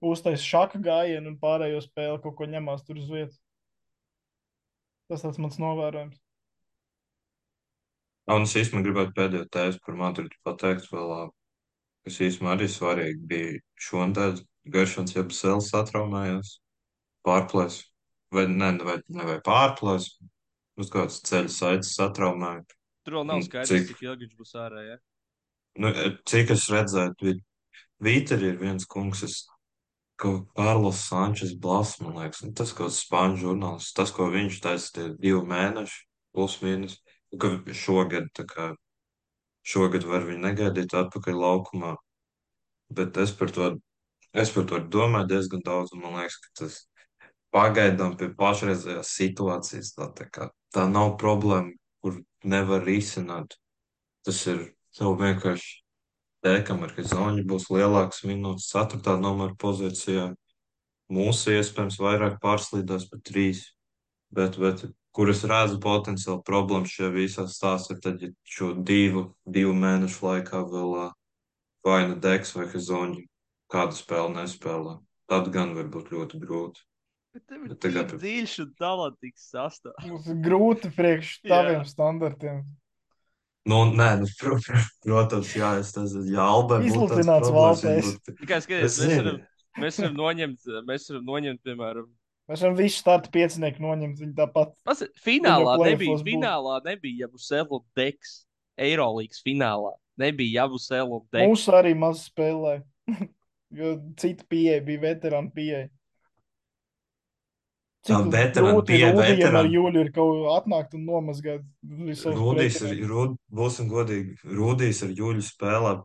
uztais šaka gājienu un pārējo spēli kaut ko ņemās tur uz vietas. Tas tāds mans novērojums. Un es īstenībā gribētu pēdējo tēzi par Madridu pateikt vēl, kas īstenībā arī svarīgi bija šonadēļ. Garšanas jeb sēles satraumējās, pārplēs, vai ne, vai, ne, vai pārplēs, uz kāds ceļa saites satraumēja. Tur vēl nav skaidrs, cik- cik ilgi viņš būs ārā. Ja? Nu, cik es redzēju, Vīteri ir viens kungs, es, ko Kārlis Sančes Blas, man liekas, un tas, ko spāņu žurnālists, tas, ko viņš taisa, tie divi mēneši, plus mīnus, ka šogad, tā kā, šogad var viņu negaidīt atpakaļ laukumā, bet es par to, es par to domāju diezgan daudz, un man liekas, ka tas pagaidām pie pašreizējās situācijas, tā, tā kā, tā nav problēma, kur nevar risināt. Tas ir tev vienkārši Tēkam ar Hezonju būs lielāks minūtes 4. numura pozīcijā. Mūsu iespējams vairāk pārslīdās par 3. Bet, bet kur es redzu potenciāli problēmas šajā visā stāstā, ir tad, ja šo divu, divu mēnešu laikā vēl vai nu Deks vai Hezonju kādu spēli nespēlē. Tad gan var būt ļoti grūti. Bet tev ir tagad- tik dziļš un talantīgs sastāvs. Mums ir grūti priekš taviem standartiem. Nu, nē, nu, pro, pro, protams, jā, es nezinu, ja Albai būtu tāds problēmas, būtu- Tikai skaties, Es mēs varam, mēs varam noņemt, mēs varam noņemt, piemēram, Mēs varam visu startu piecinieku noņemt. Viņi tāpat Pas, finālā Viņa nebija, finālā nebija Jabusēlu Deks. Eirolīgas finālā nebija Jabusēlu Deks. mūsu arī maz spēlē. jo cita pieeja bija veterāna pieeja. Cik grūti pieeja, Rūdijam ar. Jūļu ir kaut kā atnākt un nomazgāt visus Rūdīs Rūd, būsim godīgi, Rūdīs ar Juļu spēlē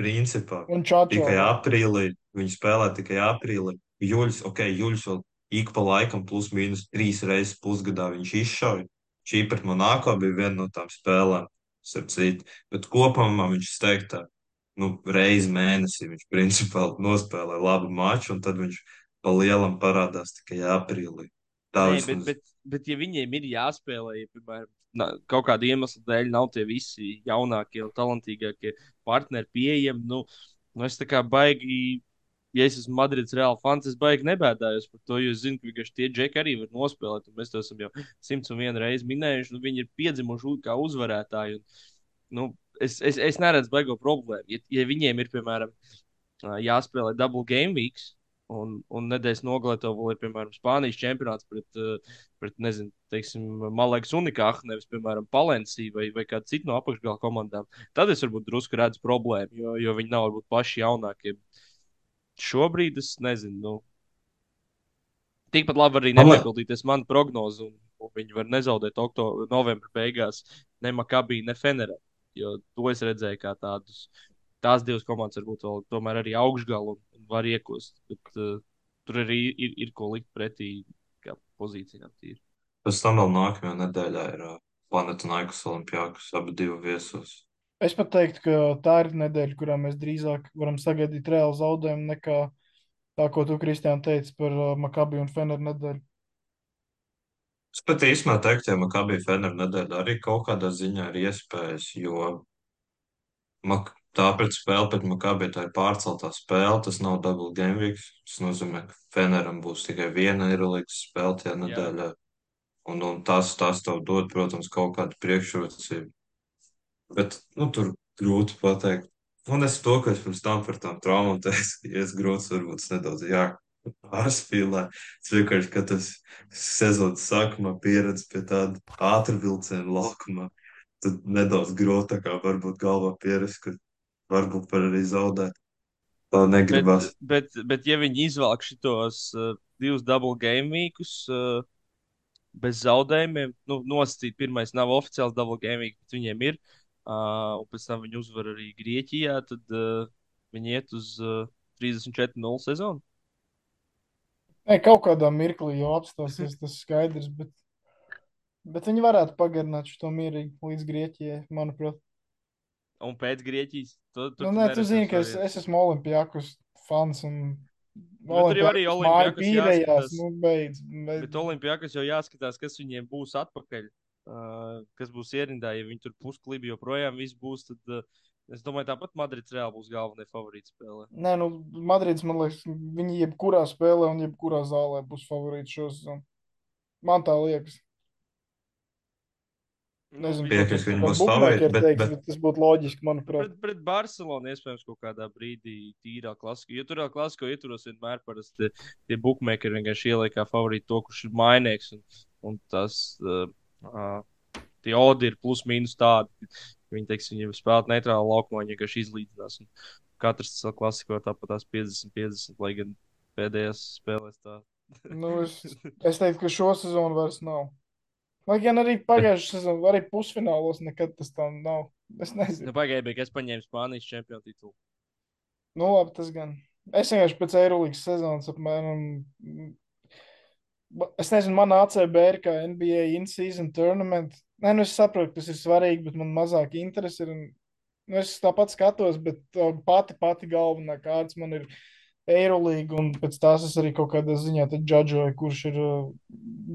principā Un čāčo. tikai aprīlī. Viņi spēlē tikai aprīlī. Juļs, ok, Juļs vēl ik pa laikam plus mīnus trīs reizes pusgadā viņš izšauja. Šī pret Monako bija viena no tām spēlēm, starp citu. Bet kopumā viņš steigtā, nu, reizi mēnesī viņš principā nospēlē labu maču, un tad viņš pa lielam parādās tikai aprīlī. Tā Nē, bet, bet, bet, ja viņiem ir jāspēlē, ja, piemēram, na, kaut kāda iemesla dēļ nav tie visi jaunākie un talantīgākie partneri pieejami, nu, nu es tā kā baigi, ja es esmu Madrids reāli fans, es baigi nebēdājos par to, jo es zinu, ka tie džeki arī var nospēlēt, un mēs to esam jau simts un vienu reizi minējuši, nu, viņi ir piedzimuši kā uzvarētāji. Un, nu, es, es, es neredzu baigo problēmu. Ja, ja viņiem ir, piemēram, jāspēlē double game weeks, Un, un nedēļas nogalē tev vēl ir, piemēram, Spānijas čempionāts pret, uh, pret nezinu, teiksim, Malēkas Unikāhu, nevis, piemēram, Palensiju vai, vai kādu citu no apakšgala komandām. Tad es varbūt drusku redzu problēmu, jo, jo viņi nav varbūt paši jaunākie. Šobrīd es nezinu. Nu, tikpat labi arī Man nepiepildīties mana prognoze, un, un viņi var nezaudēt oktobra, novembra beigās ne Makabī, ne Fenerē. Jo to es redzēju kā tādus. Tās divas komandas varbūt vēl tomēr arī augšgalu un, un var iekost. Bet, uh, tur arī ir, ir ko likt pretī kā pozīcijām. Tīri. Pēc tam vēl nākamajā nedēļā ir uh, Planētas Olimpijākas, abi divi viesos. Es pat teiktu, ka tā ir nedēļa, kurā mēs drīzāk varam sagaidīt reālu zaudējumu nekā tā, ko tu, Kristiāna, teici par uh, Makabi un Feneru nedēļu. Es pat īstenībā teiktu, ja Makabī Fener nedēļa arī kaut kādā ziņā ir iespējas, jo Mak tā pret spēli pret Makabi tā ir pārceltā spēle. Tas nav double game week. Tas nozīmē, ka Feneram būs tikai viena Eirolandes spēle tajā Jā. nedēļā. Un, un tas, tas tev dod, protams, kaut kādu priekšrocību. Bet nu, tur grūti pateikt. Un es to, ka es pirms tam par tām traumām teicu, ja es grūts, varbūt nedaudz jā, pārspīlē. Es vienkārši, ka tas sezonas sākumā pieredze pie tāda ātrvilciena laukuma, tad nedaudz grūtākā varbūt galvā pieredze, ka varbūt var arī zaudēt. Tā Bet, negribas. bet, bet ja viņi izvelk šitos uh, divus double game weekus uh, bez zaudējumiem, nu, nosacīt, pirmais nav oficiāls double game week, bet viņiem ir, uh, un pēc tam viņi uzvar arī Grieķijā, tad uh, viņi iet uz uh, 34-0 sezonu. Nē, kaut kādā mirklī jau apstāsies tas skaidrs, bet, bet viņi varētu pagarināt šo mierīgi līdz Grieķijai, manuprāt. Un pēc Grieķijas. Tu, Nu, nē, tu zini, ka es, es esmu Olimpijākus fans un Nu, tur jau arī pīrējās, jāskatās. nu, beidz. beidz. Bet Olimpijākas jau jāskatās, kas viņiem būs atpakaļ. Uh, kas būs ierindā, ja viņi tur pusklibi joprojām viss būs. Tad, uh, es domāju, tāpat Madrids reāli būs galvenais favorīts spēlē. Nē, nu, Madrids, man liekas, viņi jebkurā spēlē un jebkurā zālē būs favorīti šo sezonu. Man tā liekas. Nezinu, vi- Piekrist, ka viņi būs favorīti, bet, teiks, bet bet tas būtu loģiski, manuprāt. Pret, pret Barcelonu iespējams kaut kādā brīdī tīrā klasika. Jo tur jau klasiko ietvaros vienmēr parasti tie bookmakeri vienkārši ieliek kā favorītu to, kurš ir mainīgs. Un, un tas, uh, uh, tie odi ir plus mīnus tādi. Viņi, teiks, viņi spēlē neitrālu laukumā, viņi vienkārši izlīdzinās. Un katrs savu klasiko tāpat tās 50-50, lai gan pēdējās spēlēs tā. Nu, es, es teiktu, ka šo sezonu vairs nav. Lai gan arī pagājušā sezonā, arī pusfinālos nekad tas tā nav. Es nezinu. Nu, bija, ka es paņēmu Spānijas čempionu titulu. Nu, labi, tas gan. Es vienkārši pēc Eirolandes sezonas apmēram. Es nezinu, man ACB ir kā NBA in-season tournament. Nē, nu es saprotu, tas ir svarīgi, bet man mazāk interesi ir. Un, nu, es tāpat skatos, bet uh, pati, pati galvenā kārtas man ir Eirolandes, un pēc tās es arī kaut kādā ziņā džudžoju, kurš ir uh,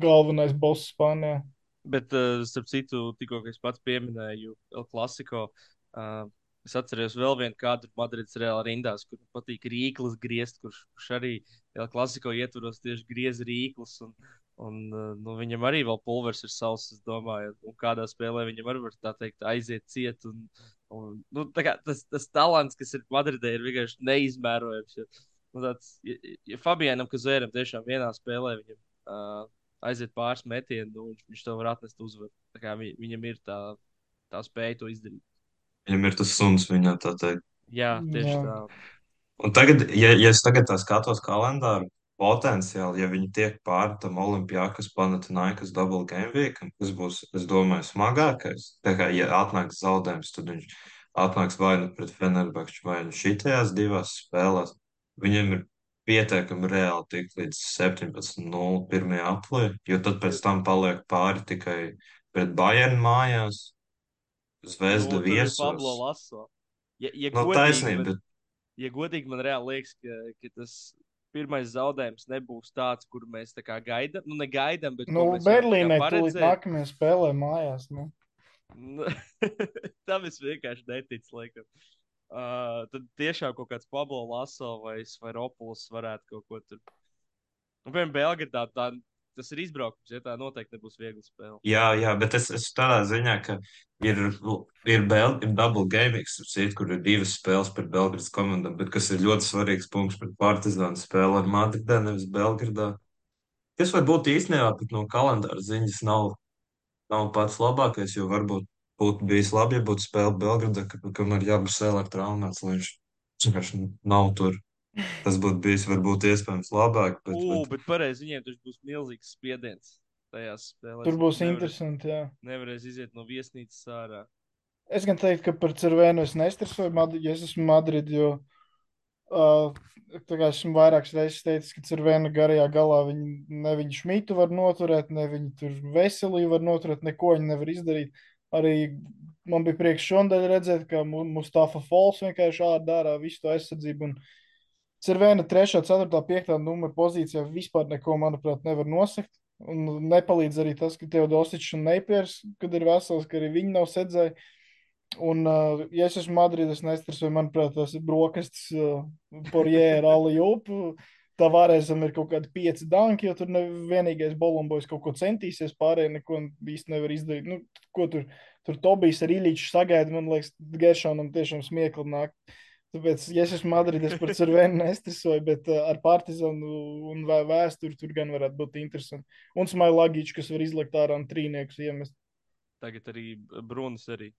galvenais boss Spānijā. Bet, uh, starp citu, tikko es pats pieminēju El Clasico, uh, es atceros vēl vienu kādu Madrides reāli rindās, kur patīk rīklis griezt, kurš, kurš arī El Clasico ietvaros tieši griez rīklis. Un, un, uh, nu, viņam arī vēl pulvers ir savs, es domāju, un kādā spēlē viņam arī var tā teikt aiziet ciet. Un, un, nu, kā tas, tas talants, kas ir Madridē, ir vienkārši neizmērojams. Ja, nu, tāds, ja, ja Fabianam Kazēram tiešām vienā spēlē viņam. Uh, aiziet pāris metienu, nu, viņš, viņš to var atnest uzvaru. Tā kā vi, viņam ir tā, tā spēja to izdarīt. viņam ir tas suns viņā, tā teikt. Jā, tieši Jā. Tā. Un tagad, ja, ja es tagad skatos kalendāru, potenciāli, ja viņi tiek pāri tam Olimpijākas Panathinaikos double game week, tas būs, es domāju, smagākais. Tā kā, ja atnāks zaudējums, tad viņš atnāks vai nu pret Fenerbahču, vai nu šitajās divās spēlēs. Viņiem ir pietiekami reāli tikt līdz 17.0 pirmajā aplī, jo tad pēc tam paliek pāri tikai pret Bayern mājās, Zvezda Nu, viesos. Ja, ja, Nu, godīgi, taisnība, man, bet ja godīgi man reāli liekas, ka, ka tas pirmais zaudējums nebūs tāds, kur mēs tā kā gaidām. Nu, negaidām, bet Nu, Berlīnē tūlīt nākamajā spēlē mājās. Nu. Nu, Tam es vienkārši neticu. Laikam. Uh, tad tiešām kaut kāds Pablo Laso vai Svaropulis varētu kaut ko tur. Nu, piemēram, Belgradā tā, tas ir izbraukums, ja tā noteikti nebūs viegli spēle. Jā, jā, bet es esmu tādā ziņā, ka ir, ir, Bel, ir double gaming, cit, kur ir divas spēles par Belgradas komandām, bet kas ir ļoti svarīgs punkts pret Partizānu spēli ar Madridā, nevis Belgradā. Tas varbūt īstenībā pat no kalendāra ziņas nav, nav pats labākais, jo varbūt būtu bijis labi, ja būtu spēle Belgradā, ka, kamēr jābūt sēlē ar traumēts, lai viņš vienkārši nav tur. Tas būtu bijis varbūt iespējams labāk, bet, Ugh, bet bet pareizi viņiem tur būs milzīgs spiediens tajās spēlēs. Tur būs Nevarēs- interesanti. Jā. Nevarēs iziet no viesnīcas ārā. Es gan teiktu, ka par Cervēnu es nestresoju, ja es esmu Madrid, jo uh, tā kā esmu vairākas reizes teicis, ka Cervēna garajā galā viņi, ne viņu šmītu var noturēt, ne viņu tur veselību var noturēt, neko viņi nevar izdarīt. Arī man bija prieks šodien redzēt, ka Mu- Mustafa Fols vienkārši ārā ārā visu to aizsardzību. Un Cervēna 3, 4, 5 numura pozīcijā vispār neko, manuprāt, nevar nosakt. Un nepalīdz arī tas, ka Teodosičs un Neipiers, kad ir vesels, ka arī viņi nav sedzēji. Un, uh, ja es esmu Madrides nestresoju, manuprāt, tas ir brokastis uh, par jēru, ali jūpu. Tā varēsim ir kaut kādi pieci danki, jo tur nevienīgais Bolombojas kaut ko centīsies, pārējie neko īsti nevar izdarīt. Nu, ko tur, tur Tobijs ar Ilīču sagaida, man liekas, Geršonam tiešām smiekli nāk. Tāpēc, ja es esmu Madrides, par Cervenu nestresoju, bet uh, ar Partizanu un vē, vēsturi tur gan varētu būt interesanti. Un Smailagičs, kas var izlikt ārā un trīniekus iemest. Tagad arī Brunis arī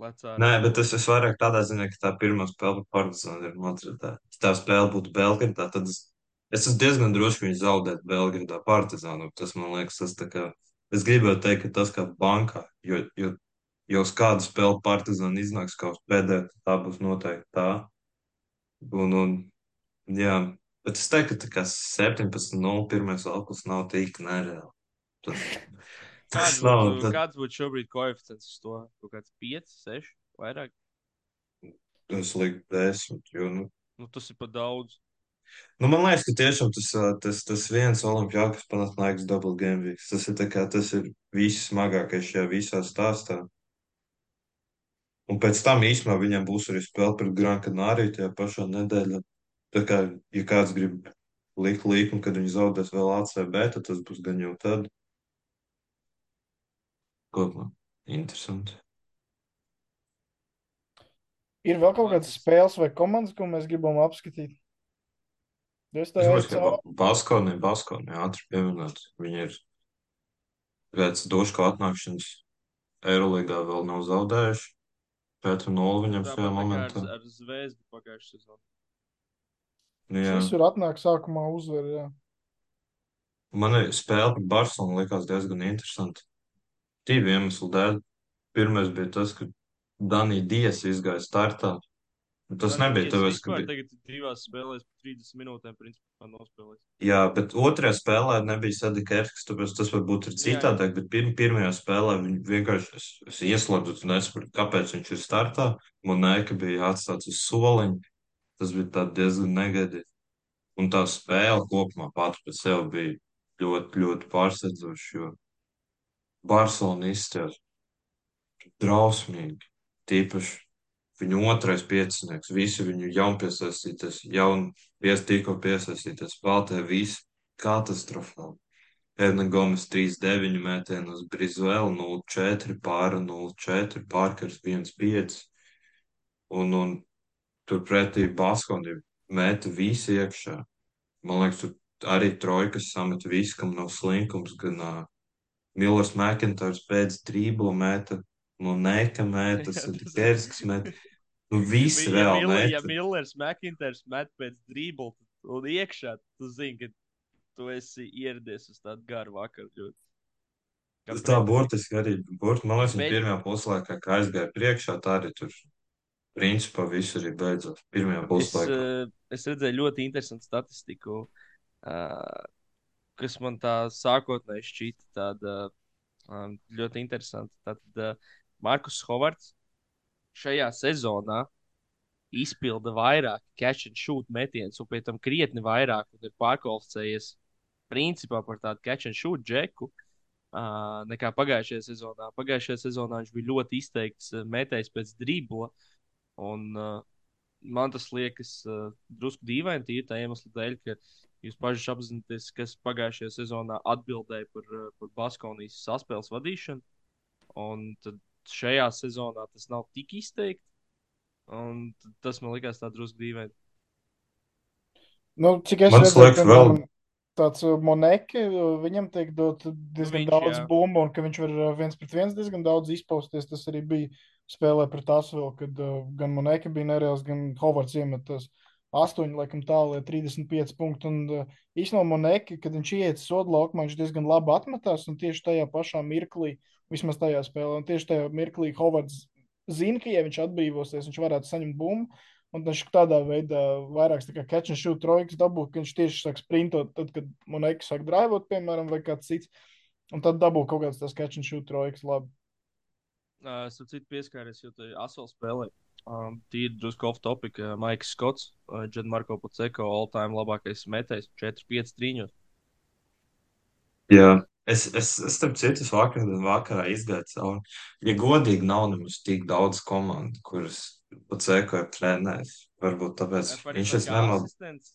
lecā. Nē, bet tas ir vairāk tādā ziņā, ka tā pirmā spēle par Partizānu ir Madridā. Ja tā spēle būtu Belgradā, tad es, es esmu diezgan drošs, ka viņi zaudētu Belgradā Partizānu. Tas man liekas, tas kā, es gribētu teikt, ka tas kā bankā, jo, jo, jo uz kādu spēli Partizānu iznāks kaut kas pēdējā, tā būs noteikti tā. Un, un, jā, bet es teiktu, ka tā kā 17-0 pirmais alkus nav tik nereāli. Tas, Kāds tas nav, būtu, tas, kāds būtu šobrīd koeficients uz to? Kaut kāds 5, 6, vairāk? es lieku desmit, jo, nu, Nu, tas ir pa daudz. Nu, man liekas, ka tiešām tas, tas, tas viens olimpiāks panāks double game weeks. Tas ir kā tas ir viss smagākais šajā visā stāstā. Un pēc tam īstenībā viņam būs arī spēle pret Gran Canaria tajā pašā nedēļā. Tā kā, ja kāds grib likt līkumu, kad viņi zaudēs vēl ACB, tad tas būs gan jau tad. Kopumā interesanti. Ir vēl kaut kādas spēles vai komandas, ko mēs gribam apskatīt. Es domāju, ka jau Ba- Baskonija, Baskonija ātri pieminēt. Viņi ir pēc došu atnākšanas Eiroligā vēl nav zaudējuši. 4-0 viņam šajā Tāpat tā kā momentā. ar, ar zvēzdu pagājušajā sezonā. Nu, jā. Visur atnāk sākumā uzvar, jā. Man ir spēle pret Barcelonu likās diezgan interesanti. Divu iemeslu dēļ. Pirmais bija tas, ka Danija Dies izgāja startā. Un Tas Danī nebija vispār bija. Tagad divās spēlēs pa 30 minūtēm principā nospēlēs. Jā, bet otrajā spēlē nebija Sadikēvskis, tāpēc tas varbūt ir citādāk, bet pir pirmajā spēlē viņi vienkārši, es, es ieslēdzu un nesapratu, kāpēc viņš ir startā. Monēka bija atstāts uz soliņa. Tas bija diezgan negaidīti. Un tā spēle kopumā pati par sevi bija ļoti, ļoti pārsteidzoša, jo Barcelona izskatījās drausmīgi. Tīpaši viņu otrais piecinieks, visi viņu jaunpiesaistīties, jaun, pies, tikko piesaistīties spēlētāji, visi katastrofāli. Edna Gomes 3-9 mētēnu uz Brizuelu 0-4, pāra 0-4, Parkers 1-5. Un, un turpretī Baskoni meta visi iekšā. Man liekas, tur arī trojkas samet visu, kam nav slinkums, gan uh, Millers McIntyre pēc drībla meta, nu neka meta, Jā, tas- Sadikerskas meta. Nu visi Ja, reāli Miller, ja. Millers, McIntyre met pēc dribla un iekšā, tu zini, ka tu esi ieradies uz tādu garu vakaru. ļoti. Kā Tas tā burtiski arī, burt, man liekas, Bet- pirmajā puslaikā, kā aizgāja priekšā, tā arī tur principā viss arī beidzās. Pirmajā Es, puslaikā. eh, es redzēju ļoti interesantu statistiku, eh, kas man tā sākotnēji šķita tāda eh, ļoti interesanta. Tad Markus Hovards šajā sezonā izpilda vairāk catch and shoot metienus, un pēc tam krietni vairāk, ir pārkvalificējies principā par tādu catch and shoot džeku. Uh, nekā pagājušajā sezonā. Pagājušajā sezonā viņš bija ļoti izteikts metējs pēc dribla. Un, uh, man tas liekas uh, drusku dīvaini, tīri tā iemesla dēļ, ka jūs paši apzināties, kas pagājušajā sezonā atbildēja par, par Baskonijas saspēles vadīšanu. Un tad šajā sezonā tas nav tik izteikti. Un tas man likās tā drusku dīvaini. Nu, cik es Man redzēju, liekas, vēl- tāds uh, monēki, viņam tiek dot diezgan viņš, daudz jā. bumbu, un ka viņš var uh, viens pret viens diezgan daudz izpausties. Tas arī bija spēlē pret Asvelu, kad uh, gan monēki bija nereāls, gan Hovards iemet tos astoņi, laikam tālāk, 35 punkti. Un uh, īstenībā monēki, kad viņš ieiet sodu laukumā, viņš diezgan labi atmetās, un tieši tajā pašā mirklī, vismaz tajā spēlē, un tieši tajā mirklī Hovards zina, ka, ja viņš atbrīvosies, viņš varētu saņemt bumbu. Un viņš tādā veidā vairāk tā kā catch and shoot trojkas dabū, ka viņš tieši sāk sprintot, tad, kad monēta sāk drāvot, piemēram, vai kāds cits. Un tad dabū kaut kāds tas catch and shoot labi. Uh, es citu pieskāries, jo tā asfalta spēlē. Um, Tīri drusku off topic. Uh, Maiks Skots, uh, Džanmarko Paceko, all time labākais metējs, 4-5 trīņos. Jā, Es, es, es starp citu, vakar, vakarā izgāju cauri. Ja godīgi, nav nemaz tik daudz komandu, kuras pat sekoja trenēs. Varbūt tāpēc Vai viņš es asistents?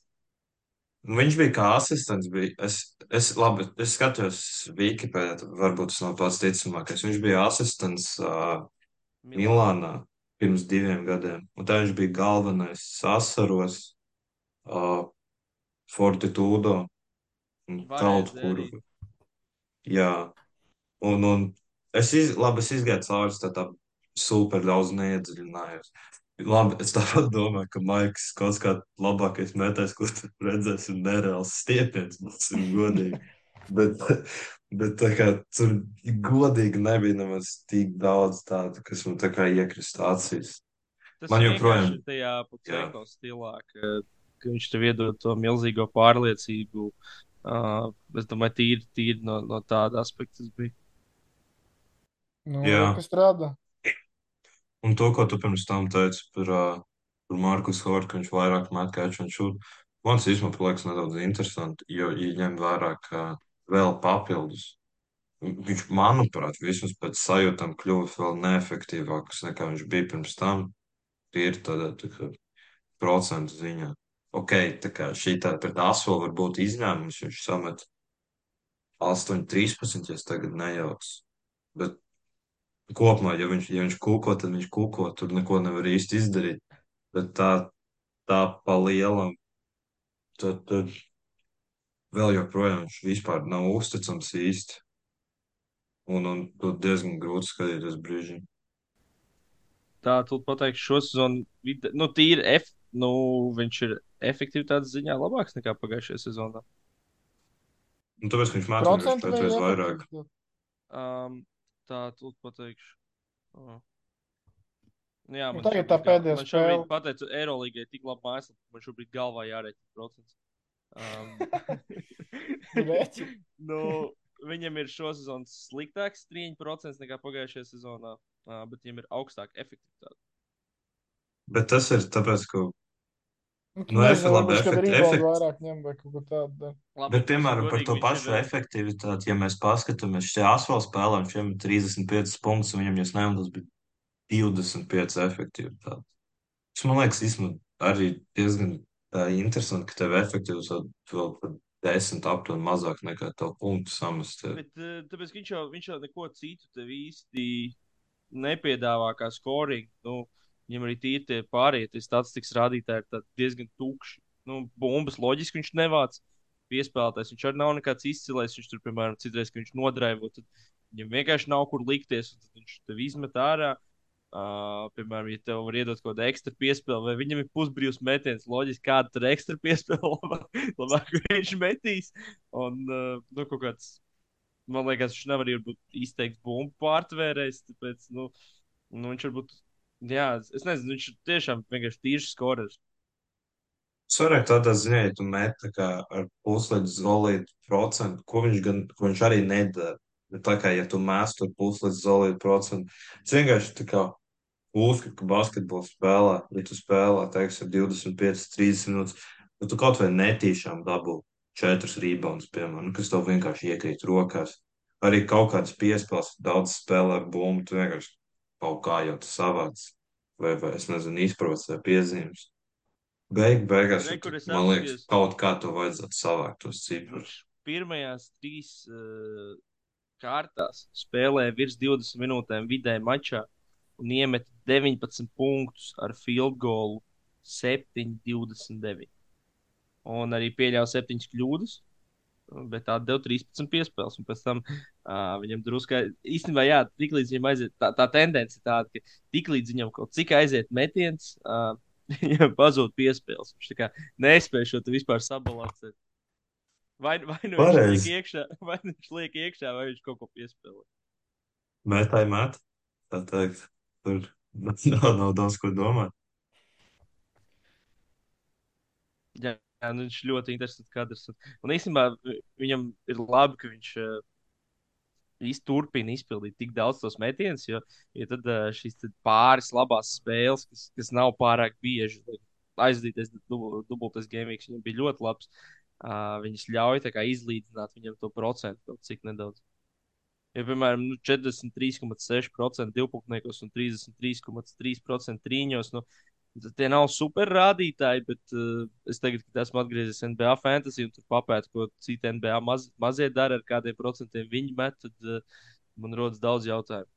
Viņš bija kā asistents. Bija. Es, es, labi, es skatījos Wikipēdijā, tad varbūt tas nav pats ticamākais. Viņš bija asistents uh, Milānā pirms diviem gadiem. Un tā viņš bija galvenais sasaros, uh, Fortitudo un kaut kur. darīt. Jā, un, un es, iz, labi, es izgāju cauri, tā, tā super daudz neiedziļinājos. Labi, es tāpat domāju, ka Maiks kaut kā labākais metējs, ko tu redzēsi, ir nereāls stiepiens, būsim godīgi. Bet, bet tā kā tur godīgi nebija nemaz tik daudz tādu, kas man tā kā iekrist acīs. Tas Man joprojām- ir tajā putekļa stilā, ka, ka viņš tev iedod to milzīgo pārliecību. Uh, es domāju, tīri, tīri no, no tāda aspekta tas bija. Nu, Jā. kas strādā? Un to, ko tu pirms tam teici par, uh, par Markus Hortu, ka viņš vairāk met catch and shoot, man tas īstenībā liekas nedaudz interesanti, jo, ja ņem vērā, ka vēl papildus, viņš, manuprāt, vismaz pēc sajūtām kļuvis vēl neefektīvāks nekā viņš bija pirms tam. Tīri tādā tā kā procentu ziņā. Ok, tā kā šī tā pret ASO var būt izņēmums, viņš samet 8, 13, ja es tagad nejauks. Bet kopumā, ja viņš, ja viņš kūko, tad viņš kūko, tur neko nevar īsti izdarīt. Bet tā, tā pa lielam, tad, tad vēl joprojām viņš vispār nav uzticams īsti. Un, un tur diezgan grūti skatīties brīžiem. Tā, tu pateiksi, šo sezonu, nu, tīri, ef, nu, viņš ir efektivitātes ziņā labāks nekā pagājušajā sezonā. Un tāpēc viņš mācās Procentu vai vienkārši vairāk. Um, tā, tu pateikšu. Uh. Jā, Nu, man tagad šobrīd tā pēdējā Man šobrīd spēle. pateicu, Eirolandā tik labi mājaslapa, man šobrīd galvā jārēķina procents. Um, nu, viņam ir šosezon sliktāks 3% nekā pagājušajā sezonā, uh, bet viņam ir augstāka efektivitāte. Bet tas ir tāpēc, ka Nu, Nu, nezinu, efe- labi, varbūt, kad efekt- rebound efekt- vairāk ņem vai kaut ko tādu. Labi, Bet, piemēram, par to pašu ir, efektivitāti, ja mēs paskatāmies, šajā asfalta spēlē viņam ir 35 punktus, un viņam, ja nemaldos, bija 25 efektivitāte. Tas man liekas, īstenībā arī diezgan tā interesanti, ka tev efektivitāte vēl par 10 aptuveni mazāk nekā tev punktu samest. Bet, tāpēc ka viņš jau, viņš jau neko citu tev īsti nepiedāvā kā scoring. Nu, viņam arī tīri tie pārējie statistikas rādītāji ir diezgan tukši. Nu, bumbas loģiski viņš nevāc. Piespēlētājs viņš arī nav nekāds izcilais. Viņš tur, piemēram, citreiz, kad viņš nodraivo, tad viņam vienkārši nav kur likties. Tad viņš tev izmet ārā. Uh, piemēram, ja tev var iedot kaut kādu ekstra piespēli, vai viņam ir pusbrīvs metiens, loģiski, kāda ir ekstra piespēle, labāk, labāk viņš metīs. Un uh, nu, kaut kāds man liekas, viņš nevar būt izteikts bumbu pārtvērējs. Tāpēc, nu, nu, viņš varbūt, jā, es nezinu, viņš tiešām vienkārši tīrs skorers. Svarīgi tādā ziņā, ja tu met tā kā ar puslīdz zolītu procentu, ko viņš, gan, ko viņš arī nedara. Bet tā kā, ja tu mēs tur puslīdz zolītu procentu, es vienkārši tā kā uzskatu, ka basketbols spēlē, ja tu spēlē, teiksim, 25, 30 minūtes, nu tu kaut vai netīšām dabū četrus rebounds, piemēram, kas tev vienkārši iekrīt rokās. Arī kaut kādas piespēles, daudz spēlē ar bumbu, tu vienkārši kaut kā jau tu savāc, vai, vai es nezinu, izprovocē piezīmes. Beig, beigās, Re, tu- man liekas, apskatījos. kaut kā to vajadzētu savākt tos ciprus. Pirmajās trīs uh, kārtās spēlēja virs 20 minūtēm vidēji mačā un iemet 19 punktus ar field goal 7-29. Un arī pieļāva 7 kļūdas. Bet tā deva 13 piespēles. Un pēc tam uh, viņam drusku, īstenībā, jā, tiklīdz viņam aiziet, tā, tā tendence ir tāda, ka tiklīdz viņam kaut cik aiziet metiens, uh, viņam pazūd piespēles. Viņš tā kā nespēja šo vispār sabalansēt. Vai, vai nu viņš iekšā, vai nu viņš liek iekšā, vai viņš kaut ko piespēlē. Mētāji met, tā teikt, tur nav, nav daudz ko domāt. Jā, jā nu viņš ļoti interesants kadrs. Un, īstenībā vi- viņam ir labi, ka viņš uh, turpina izpildīt tik daudz tos metienus, jo ja tad uh, šīs tad pāris labās spēles, kas, kas nav pārāk bieži, aizdīties dubultais gamings, viņam bija ļoti labs. uh, viņas ļauj izlīdzināt viņam to procentu, kaut cik nedaudz. Ja, piemēram, nu, 43,6% divpunktniekos un 33,3% trīņos, nu, tie nav super rādītāji, bet uh, es tagad, kad esmu atgriezies NBA fantasy un tur papētu, ko citi NBA maz, mazie dara, ar kādiem procentiem viņi met, tad uh, man rodas daudz jautājumu.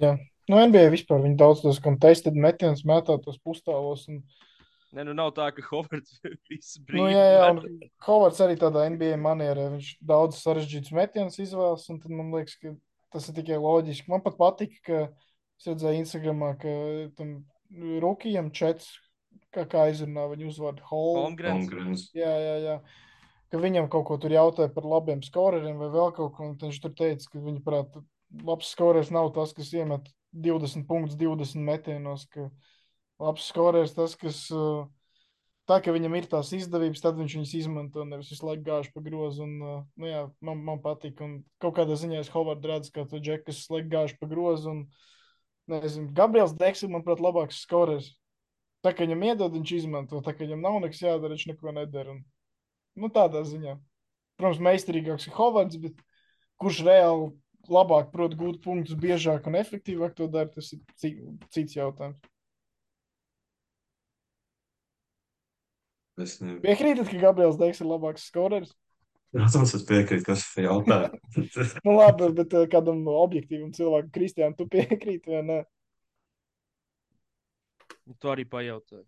Jā. Nu, NBA vispār viņi daudz tos contested metienus metā tos pustāvos. Un... Ne, nu nav tā, ka Hovards visu brīdi. Nu, jā, jā, un Hovards arī tādā NBA manierē. Viņš daudz sarežģītus metienus izvēlas, un tad man liekas, ka tas ir tikai loģiski. Man pat patika, ka es redzēju Instagramā, ka tam Rukijam čets, kā, kā izrunā viņu uzvārdu Holmgrens. Jā, jā, jā. Ka viņam kaut ko tur jautāja par labiem skoreriem vai vēl kaut ko, un viņš tur teica, ka viņa prāt, labs skorers nav tas, kas iemet 20 punktus 20 metienos, ka labs skorers tas, kas uh, tā, ka viņam ir tās izdevības, tad viņš viņas izmanto, nevis visu laiku gāž pa grozu. Un, uh, nu, jā, man, man patīk, un kaut kādā ziņā es Hovardu redzu, kā to džeku, kas visu laiku gāž pa grozu. Un, nezinu, Gabriels Deks ir, manuprāt, labāks skorers. Tā kā viņam iedod, viņš izmanto, tā kā viņam nav nekas jādara, viņš neko nedara. Un, nu, tādā ziņā. Protams, meistarīgāks ir Hovards, bet kurš reāli labāk prot gūt punktus, biežāk un efektīvāk to dara, tas ir cits jautājums. Ne... Piekrītat, ka Gabriels Deiks ir labāks skorers? Protams, es piekrītu, kas ir jautājums. nu, labi, bet eh, kādam objektīvam cilvēkam, Kristiānam, tu piekrīti vai ne? Tu arī pajautāji.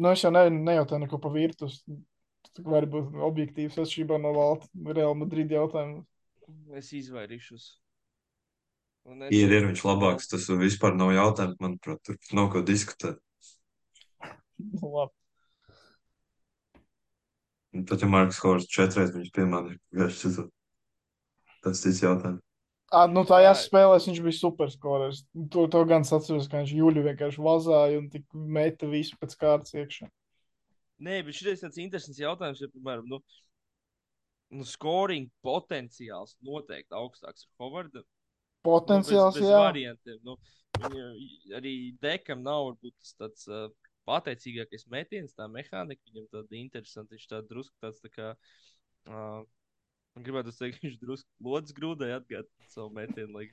Nu, es jau ne, nejautāju neko par virtus. Tu vari būt objektīvs atšķirībā no valda Real Madrid jautājumu. Es izvairīšos. Un Ir, ir viņš labāks, tas vispār nav jautājums, manuprāt, tur nav ko diskutēt. Nu, labi. Un Pat ja Marks Hors četreiz viņus piemānīja gājuši citu. Tas cits jautājums. À, nu, tajās Jā. spēlēs viņš bija superskorers. To, to gan es atceros, ka viņš Jūļu vienkārši vazāja un tik meta visu pēc kārtas iekšā. Nē, bet šis ir tāds interesants jautājums, ja, piemēram, nu, nu scoring potenciāls noteikti augstāks ar Hovardu. Potenciāls, nu, bez, bez jā. variantiem. Nu, viņa, arī Dekam nav varbūt tas tāds uh, pateicīgākais metiens, tā mehānika. Viņam tāda interesanta, viņš tāds drusku tāds tā kā. Uh, gribētu teikt, viņš drusku lodziņā grūdai atgādāt savu metienu. Lai,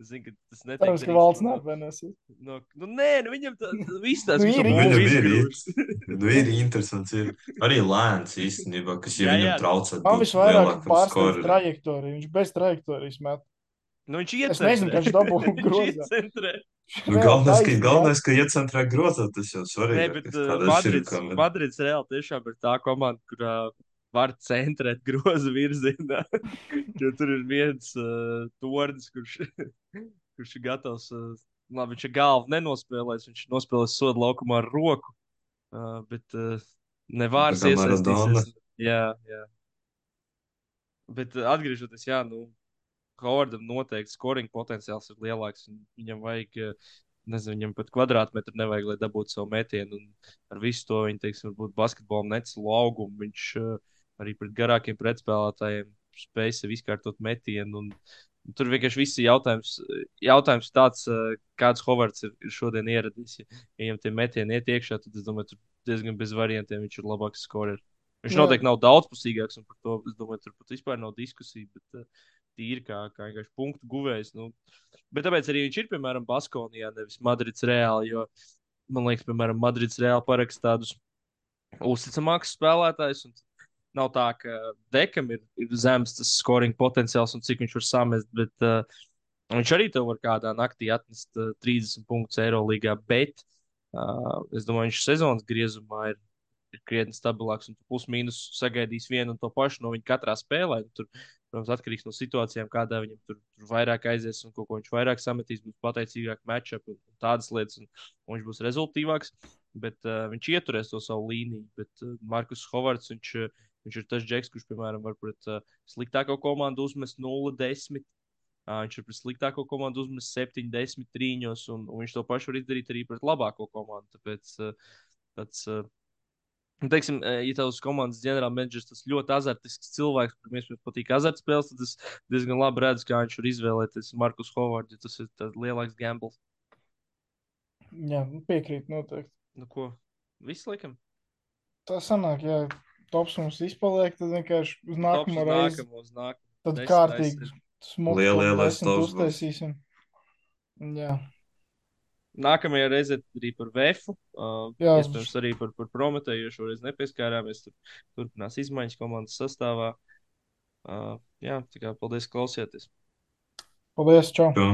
es zinu, ka tas netiek Cerams, ka valsts no- neapvainās. No, nu, nē, nu, viņam tā, viss tās Nu, ir, viņš Viņam būs ir. Nu, ir interesants. Ir. Arī lēns īstenībā, kas Jā, jā. viņam traucē. Man lielākam pārsteidz skorerim. trajektorija. Viņš bez trajektorijas met. Nu, viņš Es nezinu, iecentrē. kā viņš dabū Viņš grozā. iecentrē. Nu, galvenais, ka, galvenais, ka iecentrē grozā, tas jau Nē, svarīgi. bet uh, Madrids, Madrids reāli tiešām ir tā komanda, kurā var centrēt grozu virzienā. jo tur ir viens uh, tornis, kurš, kurš ir gatavs. Uh, labi, viņš ir galvu nenospēlējis, viņš ir nospēlējis sodu laukumā ar roku. Uh, bet uh, nevārs iesaistīsies. Jā, jā. Bet uh, atgriežoties, jā, nu, Hovardam noteikti scoring potenciāls ir lielāks. Viņam vajag, uh, nezinu, viņam pat kvadrātmetru nevajag, lai dabūtu savu metienu. Un ar visu to viņa, teiksim, varbūt basketbolam necelu augumu. Viņš uh, arī pret garākiem pretspēlētājiem spēj sev izkārtot metienu. Un, un tur vienkārši viss ir jautājums, jautājums tāds, uh, kāds Hovards ir, ir šodien ieradies. Ja, viņam tie metieni iet iekšā, tad es domāju, tur diezgan bez variantiem viņš ir labāks skorers. Viņš noteikti nav daudzpusīgāks, un par to es domāju, tur pat vispār nav diskusija. Bet, uh, tīri kā, kā vienkārši punktu guvējs. Nu. Bet tāpēc arī viņš ir, piemēram, Baskonijā, nevis Madrids reāli. Jo man liekas, piemēram, Madrids reāli parakst tādus uzticamākus spēlētājus. Nav tā, ka Dekam ir, ir zems tas scoring potenciāls un cik viņš var samest, bet uh, viņš arī tev var kādā naktī atnest uh, 30 punktus Eirolandā. Bet uh, es domāju, viņš sezonas griezumā ir, ir krietni stabilāks un plus mīnus sagaidīs vienu un to pašu no viņa katrā spēlē. Tur, protams, atkarīgs no situācijām, kādā viņam tur, tur vairāk aizies un ko, ko viņš vairāk sametīs, būs pateicīgāk matchup un, tādas lietas, un, un viņš būs rezultātīvāks. Bet uh, viņš ieturēs to savu līniju. Bet uh, Markus Hovards, viņš, uh, viņš ir tas džeks, kurš, piemēram, var pret uh, sliktāko komandu uzmest 0-10. Uh, viņš ir pret sliktāko komandu uzmest 7-10 trīņos, un, un viņš to pašu var izdarīt arī pret labāko komandu. Tāpēc uh, tāds, uh, Nu, teiksim, eh, ja tavs komandas ģenerālmenedžers tas ļoti azartisks cilvēks, kuriem iespējams patīk azartspēles, tad es diezgan labi redzu, kā viņš var izvēlēties Markus Hovardu, ja tas ir lielāks gambles. Jā, piekrīt noteikti. Nu, ko? Viss likam. Tā sanāk, ja tops mums izpaliek, tad vienkārši uz nākamo reizi nākamo, uz nākamo. tad kārtīgi to lielais tops būs. uztaisīsim. Jā, Nākamajā reizē arī par VF. Uh, iespējams, arī par, par Prometēju, jo šoreiz nepieskārāmies. Tur turpinās izmaiņas komandas sastāvā. Uh, jā, tā kā paldies, ka klausieties. paldies, čau! Jā.